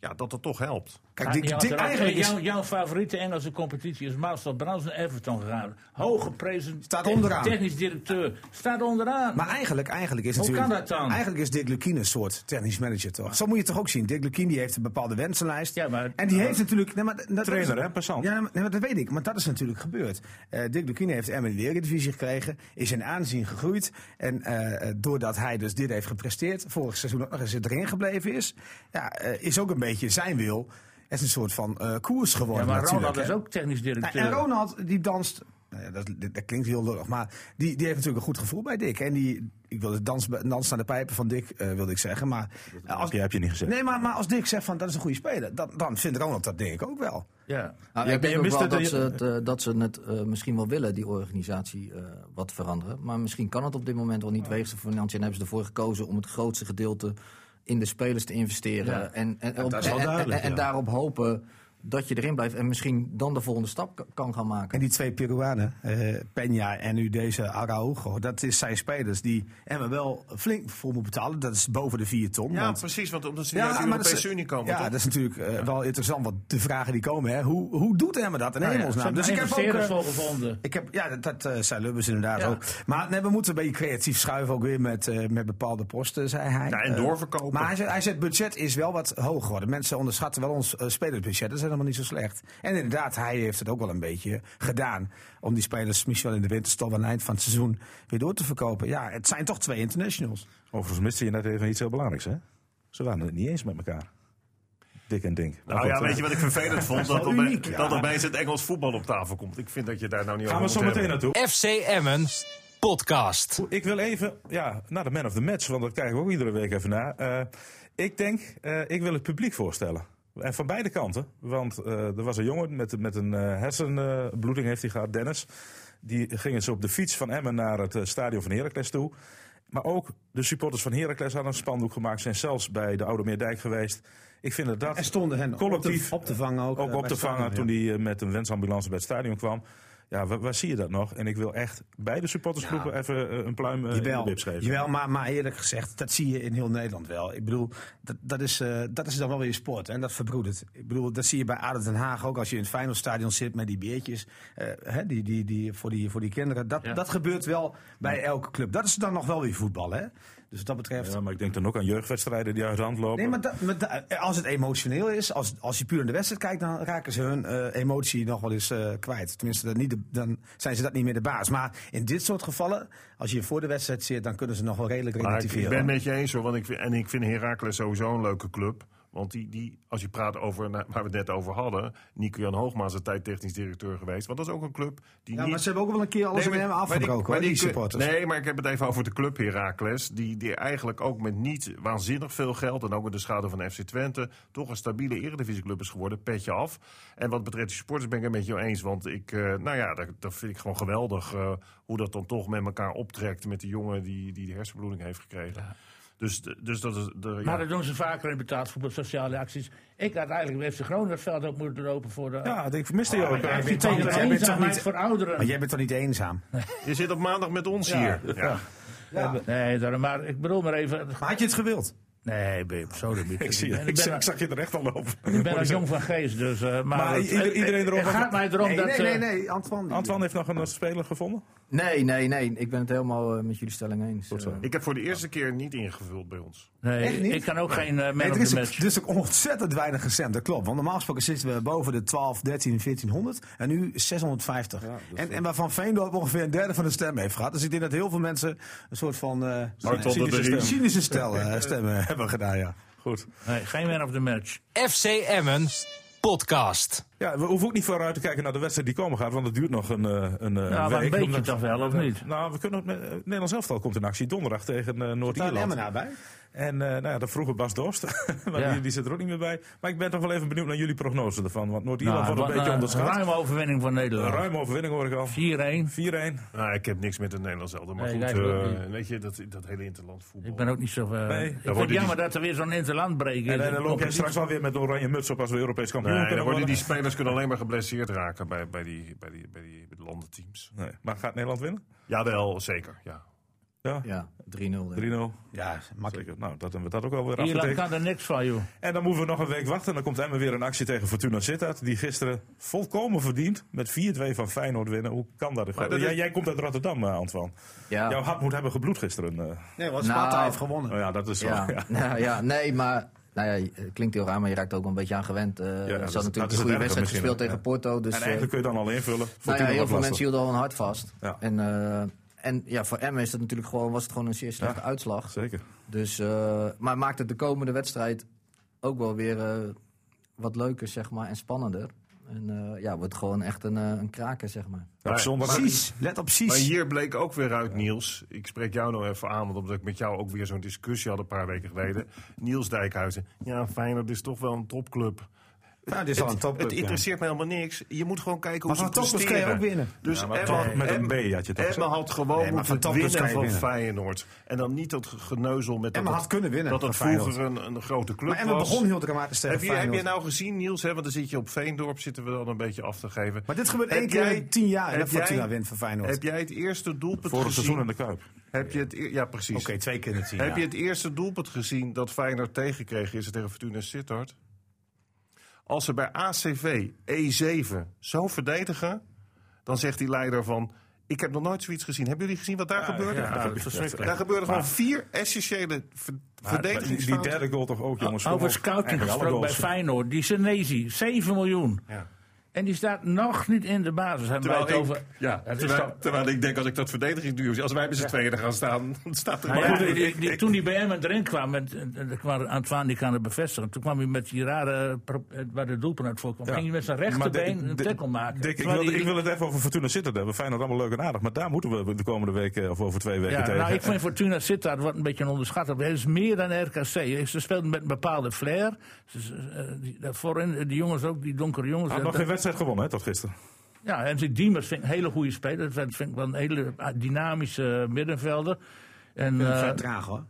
ja, dat dat toch helpt. Kijk, Dick- er- eigenlijk is, jouw, jouw favoriete Engelse competitie is Master Browns en Everton gegaan. Hoge prezen. Staat onderaan. Technisch directeur. Staat onderaan. Maar eigenlijk, eigenlijk is Hoe natuurlijk, kan dat dan? Eigenlijk is Dick Lukien een soort technisch manager, toch? Zo moet je het toch ook zien. Dick Lukien die heeft een bepaalde wensenlijst. Ja, maar- en die heeft natuurlijk... Nee, maar, dat- Trainer, hè, passant. Ja, maar, nee, maar dat weet ik. Maar dat is natuurlijk gebeurd. Eh Dick Lukien heeft Emmen in de Eredivisie gekregen. Is in aanzien gegroeid. En eh, eh, doordat hij dus dit heeft gepresteerd... vorig seizoen ook nog eens erin gebleven is... Ja, is ook een beetje zijn wil... Het is een soort van eh, koers geworden ja, maar natuurlijk. Ronald is ook technisch directeur. Nou, en Ronald, die danst. Nou ja, dat, dat klinkt heel lullig, maar die, die heeft natuurlijk een goed gevoel bij Dick. En die, ik wilde dans, dans naar de pijpen van Dick, eh, wilde ik zeggen. Maar als, Ja, heb je niet gezegd. nee, maar, maar als Dick zegt van dat is een goede speler, dan, dan vindt Ronald dat denk ik ook wel. ja. Nou, Ja, ik denk je ook wel dat je- ze het, eh, dat ze het eh, misschien wel willen, die organisatie, eh, wat veranderen. Maar misschien kan het op dit moment wel niet wegens de financiën. En hebben ze ervoor gekozen om het grootste gedeelte in de spelers te investeren. Ja. En, en, op- dat is wel en- en- duidelijk, en ja. daarop hopen dat je erin blijft. En misschien dan de volgende stap kan gaan maken. En die twee Peruanen, eh Peña en nu deze Araujo, dat is zijn spelers die Emma wel flink voor moet betalen. Dat is boven de 4 ton. Ja, want- precies, want omdat ze niet uit de Europese is- Unie komen, Ja, toch? dat is natuurlijk eh, wel interessant, wat de vragen die komen. Hè. Hoe, hoe doet Emma dat in Nou ja, hemelsnaam? dus ik heb ook... voor gevonden. Ik heb, ja, dat, dat eh, zei Lubbers inderdaad Ja. ook. Maar nee, we moeten een beetje creatief schuiven ook weer met, eh, met bepaalde posten, zei hij. Ja, en doorverkopen. maar hij zei, hij zei, het budget is wel wat hoog geworden. Mensen onderschatten wel ons spelersbudget. Dat is helemaal niet zo slecht. En inderdaad, hij heeft het ook wel een beetje gedaan. Om die spelers misschien wel in de winterstop aan het eind van het seizoen weer door te verkopen. Ja, het zijn toch twee internationals. Overigens miste je net even iets heel belangrijks, hè? Ze waren het niet eens met elkaar. Dik en Dink. Nou ja, weet je wat ik vervelend vond? [laughs] Dat, opbe- uniek, ja. dat opeens het Engels voetbal op tafel komt. Ik vind dat je daar nou niet Gaan we over zo meteen hebben. naartoe. FC Emmen podcast. Ik wil even ja, naar de man of the match, want dat kijken we ook iedere week even naar. Eh, ik denk, eh, ik wil het publiek voorstellen. En van beide kanten. Want eh, er was een jongen met, met een eh, hersenbloeding, heeft hij gehad, Dennis. Die ging eens op de fiets van Emmen naar het eh, stadion van Heracles toe. Maar ook de supporters van Heracles hadden een spandoek gemaakt. Zijn zelfs bij de Oude Meerdijk geweest. Ik vind dat dat En stonden hen collectief op te, op te vangen ook. ook eh, op te vangen toen hij eh, met een wensambulance bij het stadion kwam. Ja, waar, waar zie je dat nog? En ik wil echt beide supportersgroepen even eh, een pluim eh, in de Jawel, geven. jawel maar, maar eerlijk gezegd, dat zie je in heel Nederland wel. Ik bedoel, dat, dat, is, eh, dat is dan wel weer sport en dat verbroedert. Ik bedoel, dat zie je bij ADO Den Haag ook als je in het Feyenoordstadion zit met die beertjes eh, hè, die, die, die, voor, die, voor die kinderen. Dat, Ja. dat gebeurt wel bij elke club. Dat is dan nog wel weer voetbal, hè? Dus wat dat betreft... Ja, maar ik denk dan ook aan jeugdwedstrijden die uit de hand lopen. Nee, maar, als het emotioneel is, als, als je puur naar de wedstrijd kijkt, dan raken ze hun eh, emotie nog wel eens eh, kwijt. Tenminste, dat niet de- dan zijn ze dat niet meer de baas. Maar in dit soort gevallen, als je voor de wedstrijd zit, dan kunnen ze nog wel redelijk Maar ik, ik relativeren. ben het met je eens hoor, want ik vind, en ik vind Heracles sowieso een leuke club. Want die, die, als je praat over nou, waar we het net over hadden. Nico-Jan Hoogma is een tijd technisch directeur geweest. Want dat is ook een club die Ja, niet... maar ze hebben ook wel een keer alles Nee, met hem maar- maar die- afgebroken, hoor, die die- supporters. Nee, maar ik heb het even over de club Heracles. Die, die eigenlijk ook met niet waanzinnig veel geld... en ook met de schade van FC Twente... toch een stabiele eredivisieclub is geworden. Petje af. En wat betreft die supporters ben ik het met je eens. Want ik, eh, nou ja, dat, dat vind ik gewoon geweldig... eh, hoe dat dan toch met elkaar optrekt... met die jongen die die de hersenbloeding heeft gekregen. Dus, dus dat is... De, ja. Maar dat doen ze vaker in betaald voetbal, sociale acties. Ik had eigenlijk bij FC Groningen het veld ook moeten lopen voor de... Ja, ik vermiste je ook. Niet- de jij bent toch niet- voor ouderen. Maar jij bent toch niet eenzaam? [laughs] Je zit op maandag met ons Ja. hier. Ja. Nee, daarom, maar ik bedoel maar even... Maar had je het gewild? Nee, babe, zo de [laughs] Ik, zie, En ik, ben, zag- ik zag je er echt al lopen. ik ben ook jong van geest, dus... eh, maar Maar het- ieder- het- iedereen Het gaat mij erom Nee, dat... nee, eh, nee, nee, Antoine. heeft nog een eh, speler gevonden. Nee, nee, nee. Ik ben het helemaal met jullie stelling eens. Goed zo. Ik heb voor de eerste keer niet ingevuld bij ons. Nee, Echt niet? ik kan ook geen man Nee, er is dus ook ontzettend weinig gestemd, dat klopt. Want normaal gesproken zitten we boven de 12, 13, 1400 en nu 650. en, en waarvan Veendorp ongeveer een derde van de stem heeft gehad. Dus ik denk dat heel veel mensen een soort van eh cynische riem. stem. cynische stel, stemmen [laughs] hebben gedaan, ja. Goed. Nee, geen man of the match. FC Emmen podcast. Ja, we hoeven ook niet vooruit te kijken naar de wedstrijd die komen gaat, want het duurt nog een, eh, een, eh, Ja, maar een week. beetje Omdat- toch wel, of niet? Nou, we kunnen, het het Nederlands elftal komt in actie donderdag tegen eh, Daar Noord-Ierland. Emmen nabij. En eh nou ja, dat vroeger Bas Dorst, [laughs] maar Ja. die, die zit er ook niet meer bij. Maar ik ben toch wel even benieuwd naar jullie prognose ervan, want Noord-Ierland wordt een wat beetje een onderschat. ruime overwinning van Een Nederland. ruime overwinning hoor ik al. 4-1. 4-1. Nou, ik heb niks met het Nederlands elftal. Maar Nee, goed, eh, weet je, dat, dat hele interland voetbal. Ik ben ook niet zo... eh, Nee, ik dan vind het die- jammer dat er weer zo'n interland breek is. En, dan De loop competitie- straks wel weer met oranje muts op als we Europees kampioen Nee, kunnen dan worden worden. die spelers kunnen alleen maar geblesseerd raken bij, bij, die, bij, die, bij, die, bij de landenteams. Nee. Maar gaat Nederland winnen? Jawel, zeker. Ja. Ja, ja, 3-0. denk ik. 3-0. Ja, makkelijk. Zeker. Nou, dat hebben we dat ook alweer Ierland afgetekend. kan er niks van, joh. En dan moeten we nog een week wachten. En dan komt Emmen weer in actie tegen Fortuna Sittard. Die gisteren volkomen verdiend met 4-2 van Feyenoord winnen. Hoe kan dat? Is- jij, komt uit Rotterdam, eh, Antoine. Ja. Jouw hart moet hebben gebloed gisteren. eh. Nee, want Nou, Sparta heeft gewonnen. Nou ja, dat is wel... Ja, [laughs] Ja. nou, ja, nee, maar nou ja, het klinkt heel raar, maar je raakt ook wel een beetje aan gewend. Eh, dat ze dat is natuurlijk een goede wedstrijd gespeeld ja. tegen Porto. Dus, En eh, eigenlijk kun je dan al invullen. nou ja, heel veel mensen hielden al een hart vast. Ja. En, eh, en ja, voor Emmen is het natuurlijk gewoon, was het gewoon een zeer slechte uitslag. Zeker. Dus, eh, maar maakt het de komende wedstrijd ook wel weer eh, wat leuker, zeg maar, en spannender. En eh, ja, wordt gewoon echt een, eh, een kraker, zeg maar. Maar- zondag... Precies, let op Maar precies. hier bleek ook weer uit, Niels. Ik spreek jou nog even aan, want omdat ik met jou ook weer zo'n discussie had een paar weken geleden. Niels Dijkhuizen. Ja, Feyenoord is toch wel een topclub. Ja, dit is al een topclub, Het ja. interesseert me helemaal niks. Je moet gewoon kijken hoe Maar ze van topclubs kan je presteren. ook winnen. Dus Ja, maar Emma- met een B had je toch Emma had gewoon Nee, maar van moeten topclubs winnen van winnen. Feyenoord. En dan niet dat geneuzel met Emma dat had kunnen winnen dat het van Feyenoord. vroeger een, een grote club Maar Emma was. begon heel dramatisch tegen heb je, heb je Feyenoord. nou gezien, Niels? Hè? Want dan zit je op Veendorp, zitten we dan een beetje af te geven. Maar dit gebeurt Heb één keer jij- in tien jaar. En Fortuna jij- wint van Feyenoord. Heb jij het eerste doelpunt Vorig gezien? seizoen in de Kuip. Heb je het, e- ja, precies. Oké, twee keer in tien Heb je het eerste doelpunt gezien dat Feyenoord tegenkreeg is het tegen Fortuna Sittard? Als ze bij ACV E7 zo verdedigen, dan zegt die leider van... Ik heb nog nooit zoiets gezien. Hebben jullie gezien wat daar gebeurde? ja, Nou, dat daar gebeurden gewoon vier essentiële ver- Maar die, die verdedigingsfouten. derde goal toch ook, jongens. Over scouting gesproken bij. Feyenoord. Die Senezi, 7 miljoen. Ja. En die staat nog niet in de basis. Hebben wij Terwijl, ik, over... ja, Dat terwijl, terwijl ik denk, als ik dat verdedigingsduo zie... als wij met z'n tweeën er gaan staan, [laughs] dan staat er... Maar maar goed, die- die- toen die bij hem erin kwam, met, en kwam Antoine die kan het bevestigen. Toen kwam hij met die rare, waar de doelpunt uit voorkwam. Ja. Ging hij met zijn rechterbeen een tackle maken. Ik, wil, die- ik wil het even over Fortuna Sittard hebben. Feyenoord allemaal leuk en aardig. Maar daar moeten we de komende week eh, of over twee weken Ja, tegen. nou, ik vind Fortuna Sittard wat een beetje onderschat. Het is meer dan RKC. Ze speelden met een bepaalde flair. Ze, eh, die, daar voorin, die jongens ook, die donkere jongens. Nog geen wedstrijd gewonnen, hè, tot gisteren. Ja, en die Diemers vind ik een hele goede speler. Dat vind ik wel een hele ah, dynamische middenvelder. En, Ik vind eh, traag hoor.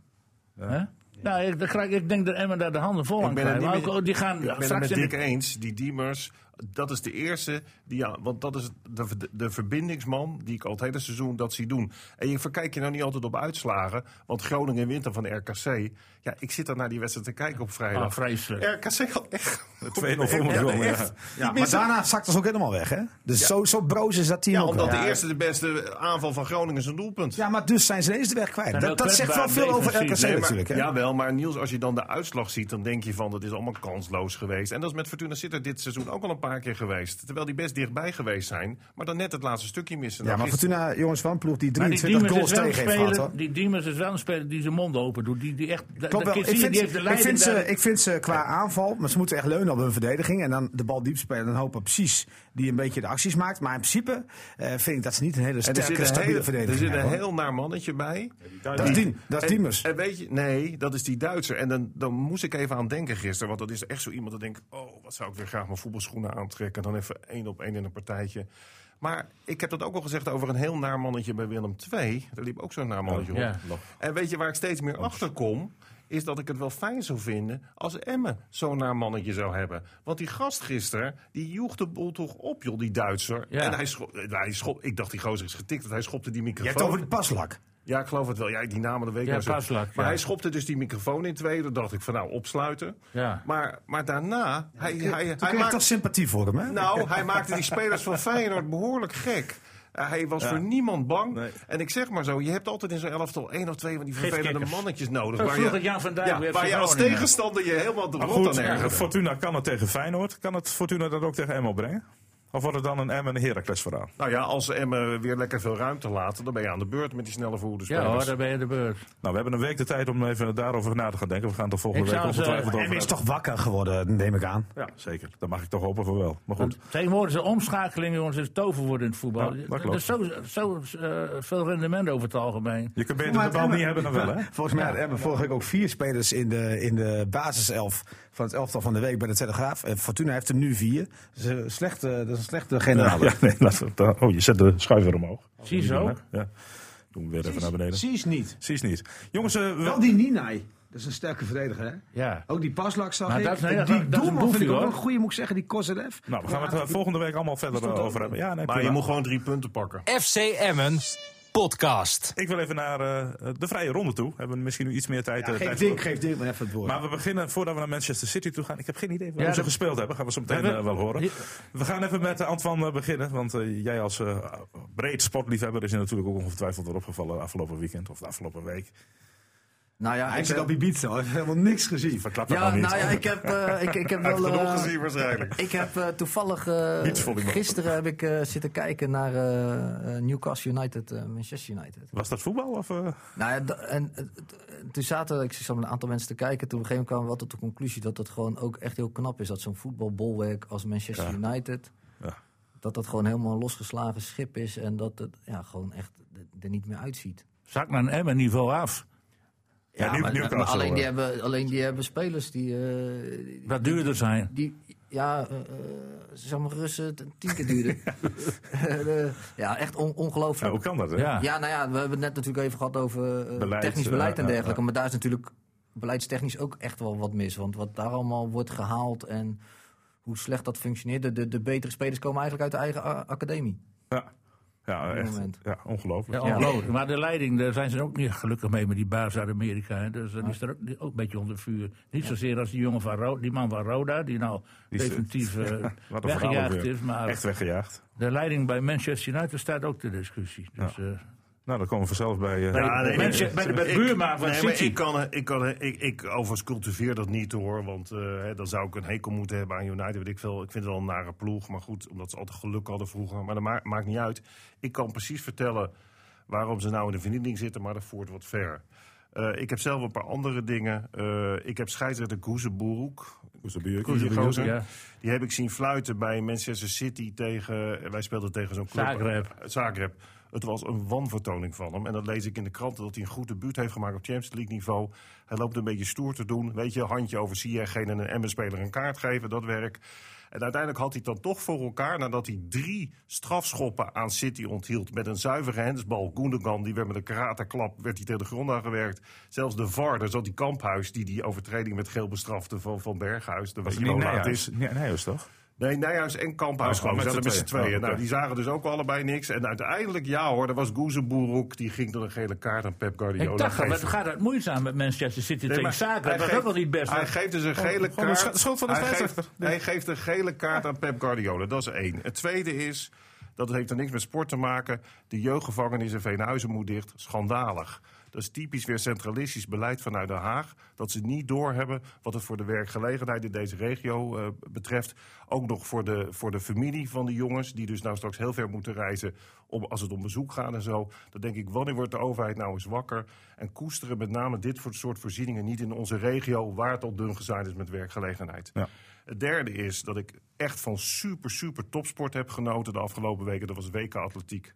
hè? Nou, ik, ik denk dat Emmen daar de handen vol aan ook, oh, die gaan Ik ben het straks met in eens. Die Diemers, dat is de eerste. Die, ja, want dat is de, de verbindingsman die ik al het hele seizoen dat zie doen. En je verkijk je nou niet altijd op uitslagen. Want Groningen wint dan van RKC. Ja, ik zit dan naar die wedstrijd te kijken op Ah, vrijdag. vreselijk. RKC had echt... 2-0 voor Ja, ja. Ja, maar daarna zakt het ook helemaal weg hè. Dus zo, zo broos is dat team Ja, ook omdat wel. de eerste de beste aanval van Groningen is een doelpunt. Ja, maar dus zijn ze ineens de weg kwijt. Dat, zegt wel veel over RKC. Nee, maar- natuurlijk. Hè? Jawel, maar Niels, als je dan de uitslag ziet, dan denk je van dat is allemaal kansloos geweest. En dat is met Fortuna Sittard dit seizoen ook al een paar keer geweest. Terwijl die best dichtbij geweest zijn, maar dan net het laatste stukje missen. Ja, maar Fortuna, jongens van ploeg die Maar die 23 Diemers goals tegen heeft gehad. hoor. die Diemers is wel een speler die zijn mond open doet. Die, die echt, Klopt wel. Ik je, vind, die heeft de ik, vind ze, ik vind ze qua aanval, maar ze moeten echt leunen op hun verdediging. En dan de bal diep spelen en hopen precies die een beetje de acties maakt. Maar in principe eh, vind ik dat ze niet een hele er sterke, zit een, stabiele heel, verdediging er zit een heel naar mannetje bij. Dat is, Diem, dat is En- Diemers. En, weet je, nee, dat is die Duitser. En dan, dan moest ik even aan denken gisteren. Want dat is echt zo iemand dat denkt... oh, wat zou ik weer graag mijn voetbalschoenen aantrekken. Dan even één op één in een partijtje. Maar ik heb dat ook al gezegd over een heel naar mannetje bij Willem II. Daar liep ook zo'n naar mannetje op. Ja. En weet je waar ik steeds meer achter kom? Is dat ik het wel fijn zou vinden als Emmen zo'n naar mannetje zou hebben. Want die gast gisteren, die joeg de boel toch op, joh, die Duitser. Ja. En hij schop, hij schop, ik dacht die gozer is getikt, want hij schopte die Je microfoon. hebt het over die paslak. Ja, ik geloof het wel. Ja, die namen de week Ja, nou. Paslak, Maar ja. hij schopte dus die microfoon in twee. Dan dacht ik van nou, opsluiten. Ja. Maar, maar daarna, hij, hij, Toen hij, kreeg je maakt- toch sympathie voor hem, hè? nou, hij maakte die spelers van Feyenoord behoorlijk gek. Uh, hij was voor niemand bang. Nee. En ik zeg maar zo, je hebt altijd in zo'n elftal één of twee van die vervelende mannetjes nodig. Waar je, Jan van Dijk ja, waar je als tegenstander je helemaal de rot aan ergerde. Fortuna kan het tegen Feyenoord. Kan het Fortuna dat ook tegen Emmen brengen? Of wordt het dan een Emmen en Heracles verhaal? Nou ja, als Emmen weer lekker veel ruimte laten, dan ben je aan de beurt met die snelle voerde Ja hoor, daar ben je de beurt. Nou, we hebben een week de tijd om even daarover na te gaan denken. We gaan het er volgende Ik week ongetwijfeld over Emmen is hebben. toch wakker geworden, neem ik aan. Ja, zeker. Daar mag ik toch hopen voor wel. Maar goed. Tegenwoordig is de omschakeling, jongens, is toverwoord in het voetbal. Ja, dat er is zo, zo eh, veel rendement over het algemeen. Je kunt beter de bal niet hebben dan wel, hè? [laughs] Volgens mij had Emmen vorige week ook vier spelers in de, in de basiself van het elftal van de week bij de Telegraaf. En Fortuna heeft er nu vier. Dat is een slechte, dat is een slechte generaal. Ja, nee, laat het- oh, je zet de schuiver omhoog. Zie je zo? Ja. Doen we weer even naar beneden. Je niet. Precies niet. Jongens, eh, we- Wel die Ninai. Dat is een sterke verdediger, hè? Ja. Ook die paslak zag Maar ik. dat die dat is een doelman vind boefje, ik ook hoor. een goede, moet ik zeggen, die Kozerev. nou, we gaan het eh, volgende week allemaal verder eh, over hebben. Ja, nee, Maar prima. je moet gewoon drie punten pakken. FC Emmen podcast. Ik wil even naar eh, de vrije ronde toe. Hebben we misschien nu iets meer tijd. Ja, eh, geef Dink, voor. geef Dink maar even het woord. Maar we beginnen, voordat we naar Manchester City toe gaan. Ik heb geen idee Ja, ze dat- gespeeld hebben. Gaan we zo meteen eh, wel horen. We gaan even met uh, Antoine beginnen. Want eh, jij als eh, breed sportliefhebber is je natuurlijk ook ongetwijfeld weer opgevallen afgelopen weekend of de afgelopen week. Nou ja, Hij ik zit heb- op Ibiza. Hij heeft helemaal niks gezien. Verklap dat Ja, nou niet. nou ja, ik heb, eh, ik, ik heb Hij heeft wel... genoeg eh, gezien waarschijnlijk. Ik heb eh, toevallig gisteren heb ik eh, zitten kijken naar Newcastle United, eh, Manchester United. Was dat voetbal? Of, eh? Nou ja, en toen zaten, ik zat met een aantal mensen te kijken, toen op een gegeven moment kwamen we wel tot de conclusie dat het gewoon ook echt heel knap is dat zo'n voetbalbolwerk als Manchester Ja. United, Ja. dat dat gewoon helemaal een losgeslagen schip is en dat het ja, gewoon echt er- niet meer uitziet. Zak naar een Emmen niveau af. Ja, maar, alleen, die eh. hebben, alleen die hebben spelers die, eh, Wat duurder zijn. die ja, eh, eh, zeg maar gerust eh, tien keer duurder. [laughs] [laughs] Ja, echt on- Ja, ongelooflijk. hoe kan dat? Hè? Ja. Ja, nou ja, we hebben het net natuurlijk even gehad over Beleid, technisch beleid en dergelijke. Maar daar is natuurlijk beleidstechnisch ook echt wel wat mis. Want wat daar allemaal wordt gehaald en hoe slecht dat functioneert. De, de, de betere spelers komen eigenlijk uit de eigen academie. Ja, ja echt. Ja, ongelooflijk. Ja, ongelooflijk. Maar de leiding, daar zijn ze ook niet gelukkig mee met die baas uit Amerika. Hè. Dus die is er ook, ook een beetje onder vuur. Niet zozeer als die jongen van Roda, die man van Roda, die nou Die is- definitief [laughs] eh, weggejaagd is. Maar Echt weggejaagd. de leiding bij Manchester United staat ook ter discussie. Dus, eh, Nou, dan komen we vanzelf bij... eh, Bij- Ja, nee, Mensen- nee, bij de- bij de buurman van nee, maar City. ik kan, ik kan, ik, ik overigens cultiveer dat niet hoor, want eh, hè, dan zou ik een hekel moeten hebben aan United. Weet ik, veel. ik vind het wel een nare ploeg, maar goed, omdat ze altijd geluk hadden vroeger. Maar dat ma- maakt niet uit. Ik kan precies vertellen waarom ze nou in de vernieling zitten, maar dat voert wat ver. Eh, ik heb zelf een paar andere dingen. Eh, ik heb scheidsrechter Koezenboerhoek. Koezebuur. Ja. Die heb ik zien fluiten bij Manchester City tegen. Wij speelden tegen zo'n club. Zagreb. Zagreb. Het was een wanvertoning van hem. En dat lees ik in de kranten dat hij een goed debuut heeft gemaakt op Champions League niveau. Hij loopt een beetje stoer te doen. Weet je, handje over Ziyech en een Emmen-speler een kaart geven, dat werk. En uiteindelijk had hij het dan toch voor elkaar nadat hij drie strafschoppen aan City onthield. Met een zuivere hensbal. Gundogan, die werd met een karateklap werd hij tegen de grond aangewerkt. Zelfs de VAR, daar zat die Kamphuis die die overtreding met geel bestrafte van, van Berghuis. Dat was Niet hij Nijhuis. Nee, Nijhuis toch? Nee, Nijhuis en Kamphuis Oh, gewoon. met z'n met z'n tweeën. Oh, nou, die zagen dus ook allebei niks. En uiteindelijk, ja hoor, er was Goezeboerhoek. Die ging door een gele kaart aan Pep Guardiola. ik dacht, wat gaat het moeizaam met Manchester City Nee, tegen maar Zaken? hij Dat ook wel niet best. Hij geeft dus een gele gewoon een kaart. van de hij, geeft, scheidsrechter. hij geeft een gele kaart aan Pep Guardiola. Dat is één. Het tweede is, dat heeft er niks met sport te maken. De jeugdgevangenis in Veenhuizen moet dicht. Schandalig. Dat is typisch weer centralistisch beleid vanuit Den Haag. Dat ze niet doorhebben wat het voor de werkgelegenheid in deze regio uh, betreft. Ook nog voor de, voor de familie van de jongens, die dus nou straks heel ver moeten reizen om, als het om bezoek gaat en zo. Dan denk ik, wanneer wordt de overheid nou eens wakker? En koesteren met name dit soort voorzieningen niet in onze regio, waar het al dun gezaaid is met werkgelegenheid. Ja. Het derde is dat ik echt van super, super topsport heb genoten de afgelopen weken. Dat was WK Atletiek.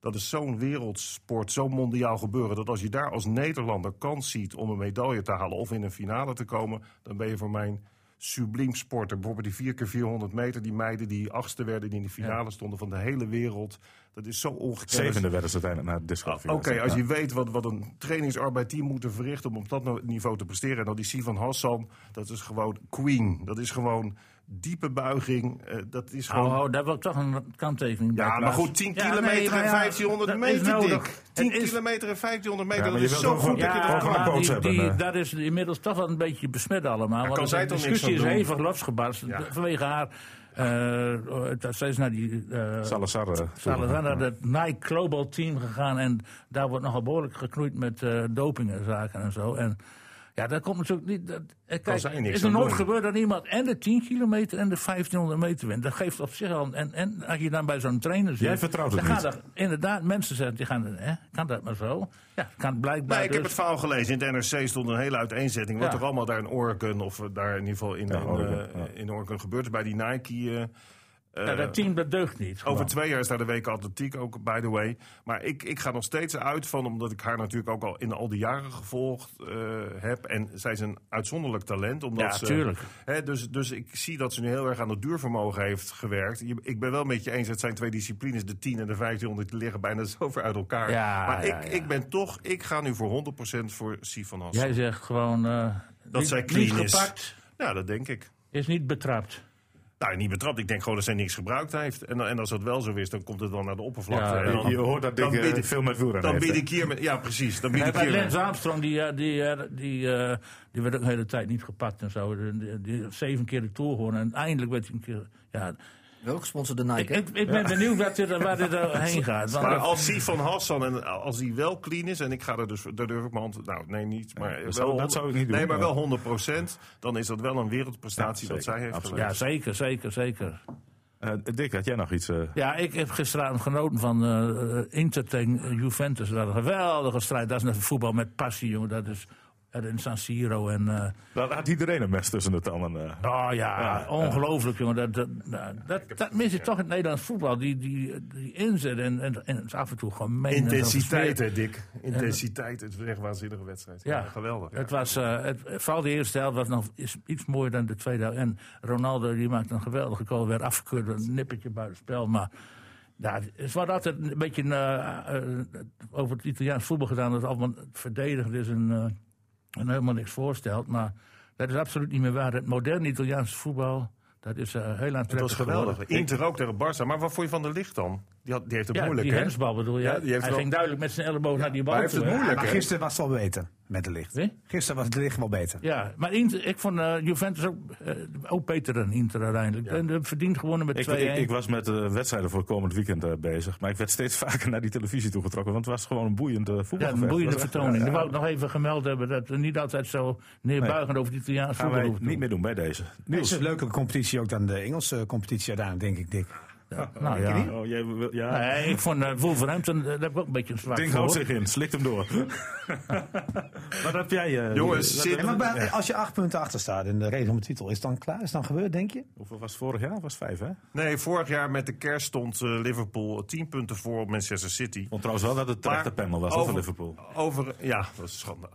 Dat is zo'n wereldsport, zo'n mondiaal gebeuren. Dat als je daar als Nederlander kans ziet om een medaille te halen of in een finale te komen, dan ben je voor mijn subliem sporter. Bijvoorbeeld die 4 keer 400 meter, die meiden die achtste werden, die in de finale stonden van de hele wereld. Dat is zo ongekend. Zevende werden ze uiteindelijk naar de disqualificatie. Oké, als je weet wat, wat een trainingsarbeid die moeten verrichten om op dat niveau te presteren. En dan die Sivan Hassan, dat is gewoon queen. Dat is gewoon diepe buiging. Uh, dat is gewoon... Oh, oh, daar wil ik toch een kanttekening bij. Ja, maar goed, 10 ja, kilometer nee, en 1500 meter, dik. 10 is... kilometer en 1500 meter, ja, dat is zo goed ja, dat je er die, die, Dat is inmiddels toch wel een beetje besmet allemaal. want kan zij de discussie is hevig losgebarst vanwege haar... Uh, zij is naar die uh, Salazar, Salazar naar het Nike Global Team gegaan. En daar wordt nogal behoorlijk geknoeid met uh, dopingenzaken en zo. En ja, dat komt natuurlijk niet. Dat, eh, kijk, is er nooit gebeurd dat iemand en de 10 kilometer en de 1500 meter wint. Dat geeft op zich al. En, en als je dan bij zo'n trainer zit. Jij vertrouwt het dan niet. Er, inderdaad, mensen zeggen, die gaan, hè, kan dat maar zo? Ja, kan blijkbaar. Nee, ik heb dus- het verhaal gelezen. In de NRC stond een hele uiteenzetting. Wat er allemaal daar in Oregon, of daar in ieder geval in, ja, in, Oregon, uh, in Oregon gebeurt is bij die Nike. Uh, ja, dat team dat deugt niet. Over twee jaar is daar de week atletiek ook, by the way. Maar ik, ik ga nog steeds uit van, omdat ik haar natuurlijk ook al in al die jaren gevolgd uh, heb. En zij is een uitzonderlijk talent. Omdat ja, ze, tuurlijk. Hè, dus, dus ik zie dat ze nu heel erg aan het duurvermogen heeft gewerkt. Ik ben wel met je eens, het zijn twee disciplines, de 10 en de 1500, die liggen bijna zo ver uit elkaar. Ja, maar ik, ik ben toch, ik ga nu voor 100% voor Sifan. Jij zegt gewoon, uh, dat niet, zij clean niet is. gepakt. Ja, dat denk ik. Is niet betrapt. Nou, niet betrapt. Ik denk gewoon dat zij niks gebruikt heeft. En, en als dat wel zo is, dan komt het wel naar de oppervlakte. Ja, en dan, je hoort dat ding uh, veel met wielrennen Dan bied ik hier... Met, ja, precies. Dan bied ik hier Lance Armstrong, die, die, die, die, uh, die werd ook de hele tijd niet gepakt en zo. Die, die, die zeven keer de Tour gewonnen. En eindelijk werd hij een keer... Ja, wel gesponsord door Nike. Ik, ik, ik ben ja. benieuwd waar dit, waar dit [laughs] heen gaat. Maar als die van Hassan en als die wel clean is en ik ga er dus, daar durf ik mijn hand, nou nee niet, maar dat, wel, zou, dat zou ik niet doen. Nee, maar wel 100% dan is dat wel een wereldprestatie ja, wat zij heeft geleverd. Ja, zeker, zeker, zeker. Uh, Dick, had jij nog iets? Uh... Ja, ik heb gisteravond genoten van uh, Inter tegen Juventus. Dat was een geweldige strijd. Dat is een voetbal met passie, jongen. Dat is in San Siro. En, uh, Daar had iedereen een mes tussen de tanden. Uh. Oh ja, ja ongelooflijk jongen. Dat, dat, dat, dat, dat mis je toch in het Nederlands voetbal. Die, die, die inzet en, en, en het is af en toe gemeen. Intensiteit hè Dick. Intensiteit. Het was echt een waanzinnige wedstrijd. Ja, ja geweldig. Ja. Het was, uh, het, vooral de eerste helft was nog is iets mooier dan de tweede helft. En Ronaldo die maakte een geweldige goal. Werd afgekeurd een nippertje buiten spel. Maar ja, het wordt altijd een beetje over het Italiaans voetbal gedaan. Dat het allemaal verdedigd is en en helemaal niks voorstelt. Maar dat is absoluut niet meer waar. Het moderne Italiaanse voetbal, dat is uh, heel aantrekkelijk. Dat was geweldig. Geworden. Inter ook tegen Barça. Maar wat vond je van de licht dan? Die, had, die heeft het ja, moeilijk, die hè? hensbal bedoel je? Ja, die heeft hij wel... ging duidelijk met zijn elleboog ja, naar die bal hij heeft toe. het moeilijk, maar gisteren was het wel beter met de licht. Gisteren was het licht wel beter. Ja, maar Inter, ik vond uh, Juventus ook, uh, ook beter dan Inter uiteindelijk. Ja. En uh, verdient gewonnen met 2-1. Ik, ik, ik, was met de wedstrijden voor het komend weekend uh, bezig. Maar ik werd steeds [laughs] vaker naar die televisie toegetrokken. Want het was gewoon een boeiende voetbal. Ja, een boeiende vertoning. Ja, ja. Dat wou ik nog even gemeld hebben. Dat we niet altijd zo neerbuigend nee. over die Italiaanse voetbal hoeven niet meer doen bij deze. Het is een leuke competitie ook dan de Engelse competitie uiteindelijk, denk ik, Dick. Ja, nou ja. Oh, jij, ja. Nee, ik vond uh, Wolverhampton, uh, daar heb ik ook een beetje een zwak Ding houdt zich in, slikt hem door. [laughs] Wat heb jij? Uh, Jongens, zit, maar bij, als je acht punten achter staat in de race om de titel, is het dan klaar? Is het dan gebeurd, denk je? Hoeveel was het vorig jaar? Was vijf, hè? Nee, vorig jaar met de kerst stond Liverpool tien punten voor op Manchester City. Vond trouwens wel dat het terechte panel was over, van Liverpool. Over, ja, dat is schande.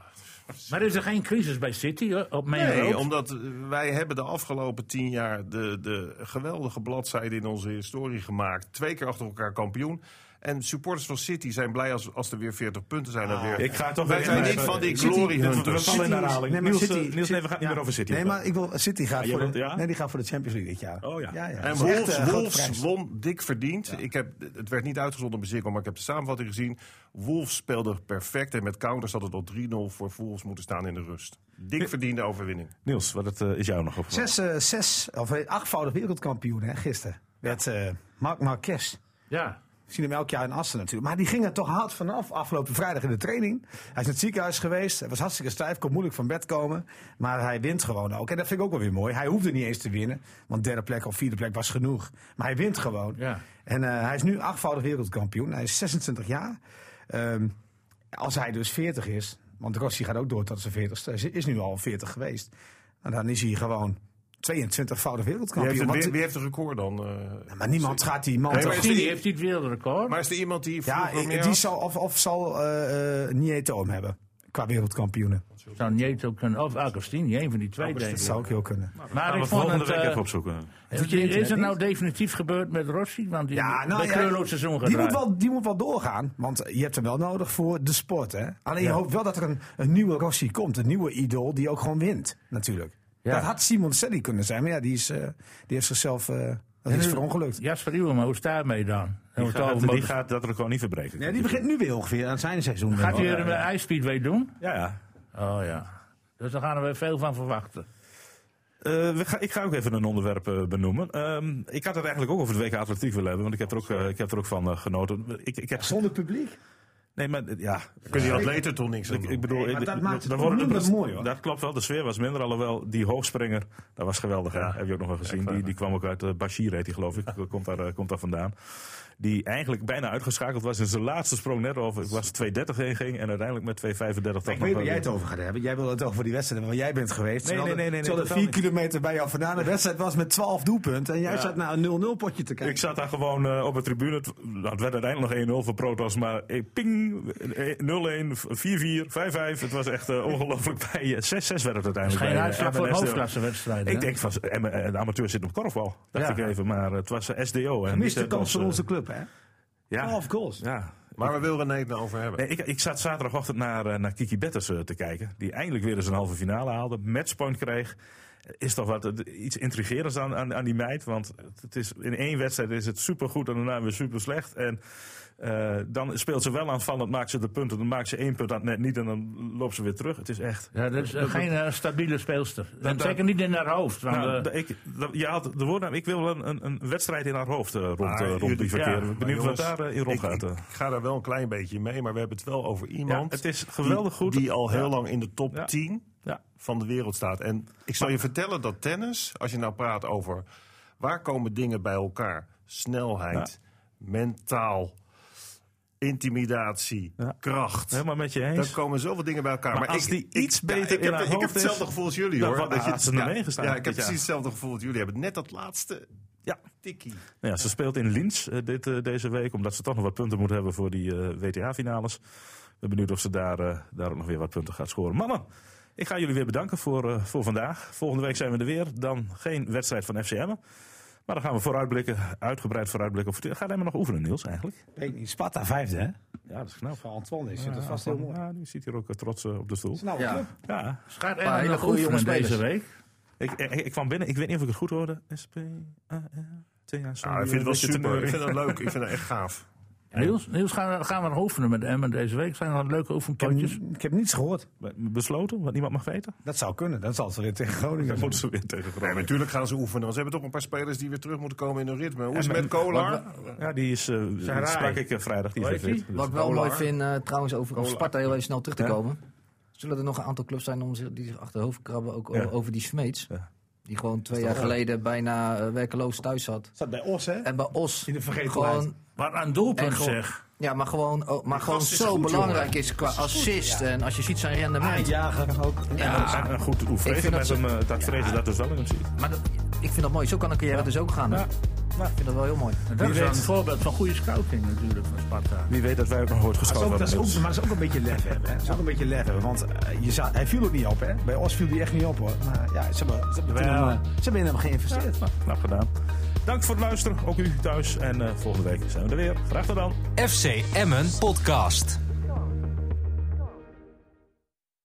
[laughs] Maar is er geen crisis bij City op mijn Nee, omdat wij hebben de afgelopen tien jaar de, de geweldige bladzijde in onze historie gemaakt. Twee keer achter elkaar kampioen. En supporters van City zijn blij als, als er weer 40 punten zijn. Dan weer. Ik ga toch Wij zijn niet van die glory hunters. We vallen in herhaling. Nee, maar Niels, City- Niels, nee, we gaan niet meer over City. Nee, maar ik wil, City gaat, Ja, voor de, ja? nee, die gaat voor de Champions League dit jaar. Oh ja. ja, ja. En is echt, Wolves, eh, won dik verdiend. Ik heb, het werd niet uitgezonden bij Ziggo, maar ik heb de samenvatting gezien. Wolves speelde perfect en met counters had het al 3-0 voor Wolves moeten staan in de rust. Dik verdiende overwinning. Niels, wat het, eh, is jou nog opgevallen? Zes, eh, zes, of eh, achtvoudig wereldkampioen hè, gisteren. Werd eh Marc Marquez. Ja, zien hem elk jaar in Assen natuurlijk. Maar die ging er toch hard vanaf afgelopen vrijdag in de training. Hij is naar het ziekenhuis geweest. Hij was hartstikke stijf, kon moeilijk van bed komen. Maar hij wint gewoon ook. En dat vind ik ook wel weer mooi. Hij hoefde niet eens te winnen. Want derde plek of vierde plek was genoeg. Maar hij wint gewoon. Ja. En eh, hij is nu achtvoudig wereldkampioen. Hij is 26 jaar. Ehm, als hij dus 40 is, want Rossi gaat ook door tot zijn 40ste, hij is nu al 40 geweest. En dan is hij gewoon 22-voudig Wie wereldkampioen. heeft, wie, wie heeft het record dan? eh? Ja, maar niemand gaat die man Nee, maar die- hij heeft hij het wereldrecord? maar is er iemand die Ja, meer die had? zal, of, of zal eh eh Nieto hem hebben. Qua wereldkampioenen. Zou Nieto kunnen, of Agostini, een van die twee, denk Dat ik. zou ook heel kunnen. Maar Gaan ik we vond volgende het... week eh, even opzoeken. is, het nou niet? definitief gebeurd met Rossi? Want die Ja, nou, ja, seizoen die moet, wel, die moet wel doorgaan. Want je hebt hem wel nodig voor de sport. Hè? Alleen je hoopt wel dat er een, een nieuwe Rossi komt. Een nieuwe idool die ook gewoon wint. Natuurlijk. Ja. Dat had Simon Selly kunnen zijn. Maar ja, die, is, eh, die heeft zichzelf uh, dat is verongelukt. Jasper Iwema, hoe staat het mee dan? Die het gaat, die gaat dat record niet verbreken. Nee, die begint nu weer ongeveer aan zijn seizoen. Gaat hij er een ja. ijsspeedway doen? Ja, ja. Oh ja. Dus daar gaan we veel van verwachten. Eh, we ga, ik ga ook even een onderwerp eh, benoemen. Ehm, ik had het eigenlijk ook over de WK Atletiek willen hebben, want ik heb er ook, eh, ik heb er ook van eh, genoten. Ik, ik heb, Zonder publiek? Nee, maar eh, ja. Kunnen die atleten toch niks aan Ik, doen? ik bedoel, Nee, ik- dat maakt het mooi, hoor. Dat klopt wel, de sfeer was minder. Alhoewel, die hoogspringer, dat was geweldig. hè? Ja. Heb je ook nog wel gezien. Die, die kwam ook uit uh, Bashir, heet die geloof ik. [laughs] komt, daar, eh, komt daar vandaan. Die eigenlijk bijna uitgeschakeld was in zijn laatste sprong net over. Ik was 2.30 heen ging en uiteindelijk met 2.35 toch Ik weet waar jij het over gaat hebben. Jij wil het over die wedstrijd waar jij bent geweest. Nee, nee, nee, nee, terwijl totaal vier kilometer bij jou vandaan. De wedstrijd was met 12 doelpunten. En jij Ja. zat naar een 0-0 potje te kijken. Ik zat daar gewoon eh, op de tribune. Het, het werd uiteindelijk nog 1-0 voor Protos. Maar eh, ping, eh, 0-1, 4-4, 5-5. Het was echt eh, ongelooflijk [laughs] bij. eh, 6-6 werd het uiteindelijk. geen uitslag voor MNSDO. hoofdklassewedstrijden. Ik denk van de amateur zit op korfbal. Dacht Ja. ik even. Maar het was SDO. En Gemiste kans eh, onze club, hè? Ja, 12 goals. ja. Maar waar wil René het nou over hebben? Nee, ik, ik zat zaterdagochtend naar, eh, naar Kiki Betters eh, te kijken. Die eindelijk weer eens een halve finale haalde. Matchpoint kreeg. Is toch wat eh, iets intrigerends aan, aan, aan die meid. Want het is, in één wedstrijd is het supergoed en daarna weer super slecht. En eh, dan speelt ze wel aanvallend, maakt ze de punten. Dan maakt ze één punt aan het net niet en dan loopt ze weer terug. Het is echt... Ja, dat is eh, geen stabiele speelster. En dat- zeker niet in haar hoofd. Want, Nou, eh, ik, dat- je had de woordnaam, ik wil een, een, een wedstrijd in haar hoofd rond, Maar rond die verkeren. ja, Ik ben benieuwd wat daar in rond ik, gaat. ik, ga daar wel een klein beetje mee, maar we hebben het wel over Ja, iemand het is geweldig die, goed. die al heel Ja. lang in de top Ja. 10 Ja. van de wereld staat. En ik zal je vertellen dat tennis, als je nou praat over waar komen dingen bij elkaar? Snelheid, mentaal, intimidatie, Ja. kracht. Helemaal met je Dan eens. komen zoveel dingen bij elkaar. Maar als ik, die ik- iets ja, beter ik in heb, ik heb is, hetzelfde gevoel als jullie dan hoor. Dat je, had ze ja, gestaan ja, ik heb precies hetzelfde gevoel als jullie hebben. Net dat laatste Ja. tikkie. Nou ja, ze speelt in Linz eh, dit, eh, deze week, omdat ze toch nog wat punten moet hebben voor die eh, WTA-finales. Ik ben benieuwd of ze daar, daar ook nog weer wat punten gaat scoren. Mannen, ik ga jullie weer bedanken voor, voor vandaag. Volgende week zijn we er weer. Dan geen wedstrijd van FCM. Maar dan gaan we vooruitblikken, uitgebreid vooruitblikken. Of, gaat hij maar nog oefenen, Niels, eigenlijk? Weet ik niet. Sparta vijfde, hè? Ja, dat is knap. Van Antoine is dat vast heel mooi. Ja, die zit hier ook eh, trots eh, op de stoel. Nou, Ja. Ja, Maar er hele goede oefenen jonge deze week? ik, ik, ik kwam binnen, ik weet niet of ik het goed hoorde. s p a r t a Ja, ik vind het wel super. Ik vind het leuk. Ik vind het echt gaaf. Niels, Niels gaan, we, gaan we nog oefenen met Emmen deze week? Zijn er nog leuke Ik heb, oefenpotjes? ik heb niets gehoord. Besloten, wat niemand mag weten? Dat zou kunnen. Dan zal het weer tegen Groningen Dan zijn. moeten ze weer tegen Nee, Groningen. natuurlijk gaan ze oefenen. Want ze hebben toch een paar spelers die weer terug moeten komen in hun ritme. Hoe is het met Kolar? Ja, die is, eh Sarai. sprak ik vrijdag. Die is fit. Wat ik wel Kolar. mooi vind, eh, trouwens, over, over Sparta heel even snel terug te Ja. komen. Zullen er nog een aantal clubs zijn om zich, die zich achter de hoofd krabben, ook over die Smeets? Ja. Die gewoon twee jaar geleden bijna eh, werkeloos thuis zat. Staat bij Os, hè? En bij Os In de vergetelheid. gewoon, Wat een doelpunt zeg. Ja, maar gewoon, oh, maar gewoon zo goed, belangrijk jongen. is qua assist. En als je ziet zijn rendement. Jager ook. Ja, En goed, hoe vrezen vind met dat hem, eh, dat vrezen dat dus wel in hem ziet. maar dat, ik vind dat mooi. Zo kan een carrière dus ook gaan. Ja. Ik vind dat wel heel mooi. Dat Wie is weet. een voorbeeld van goede scouting natuurlijk van Sparta. Wie weet dat wij ook nog ooit geschoten ook, dat is hebben. ook, maar dat is ook een beetje lef hebben. Hè. Dat is ook een beetje lef hebben. Want eh, je hij viel ook niet op, hè? Bij Os viel hij echt niet op, hoor. Maar ja, ze hebben, ze hebben, hem, eh, ze hebben in hem geïnvesteerd. Nou, knap gedaan. Dank voor het luisteren, ook u thuis. En eh, volgende week zijn we er weer. Graag tot dan. FC Emmen Podcast.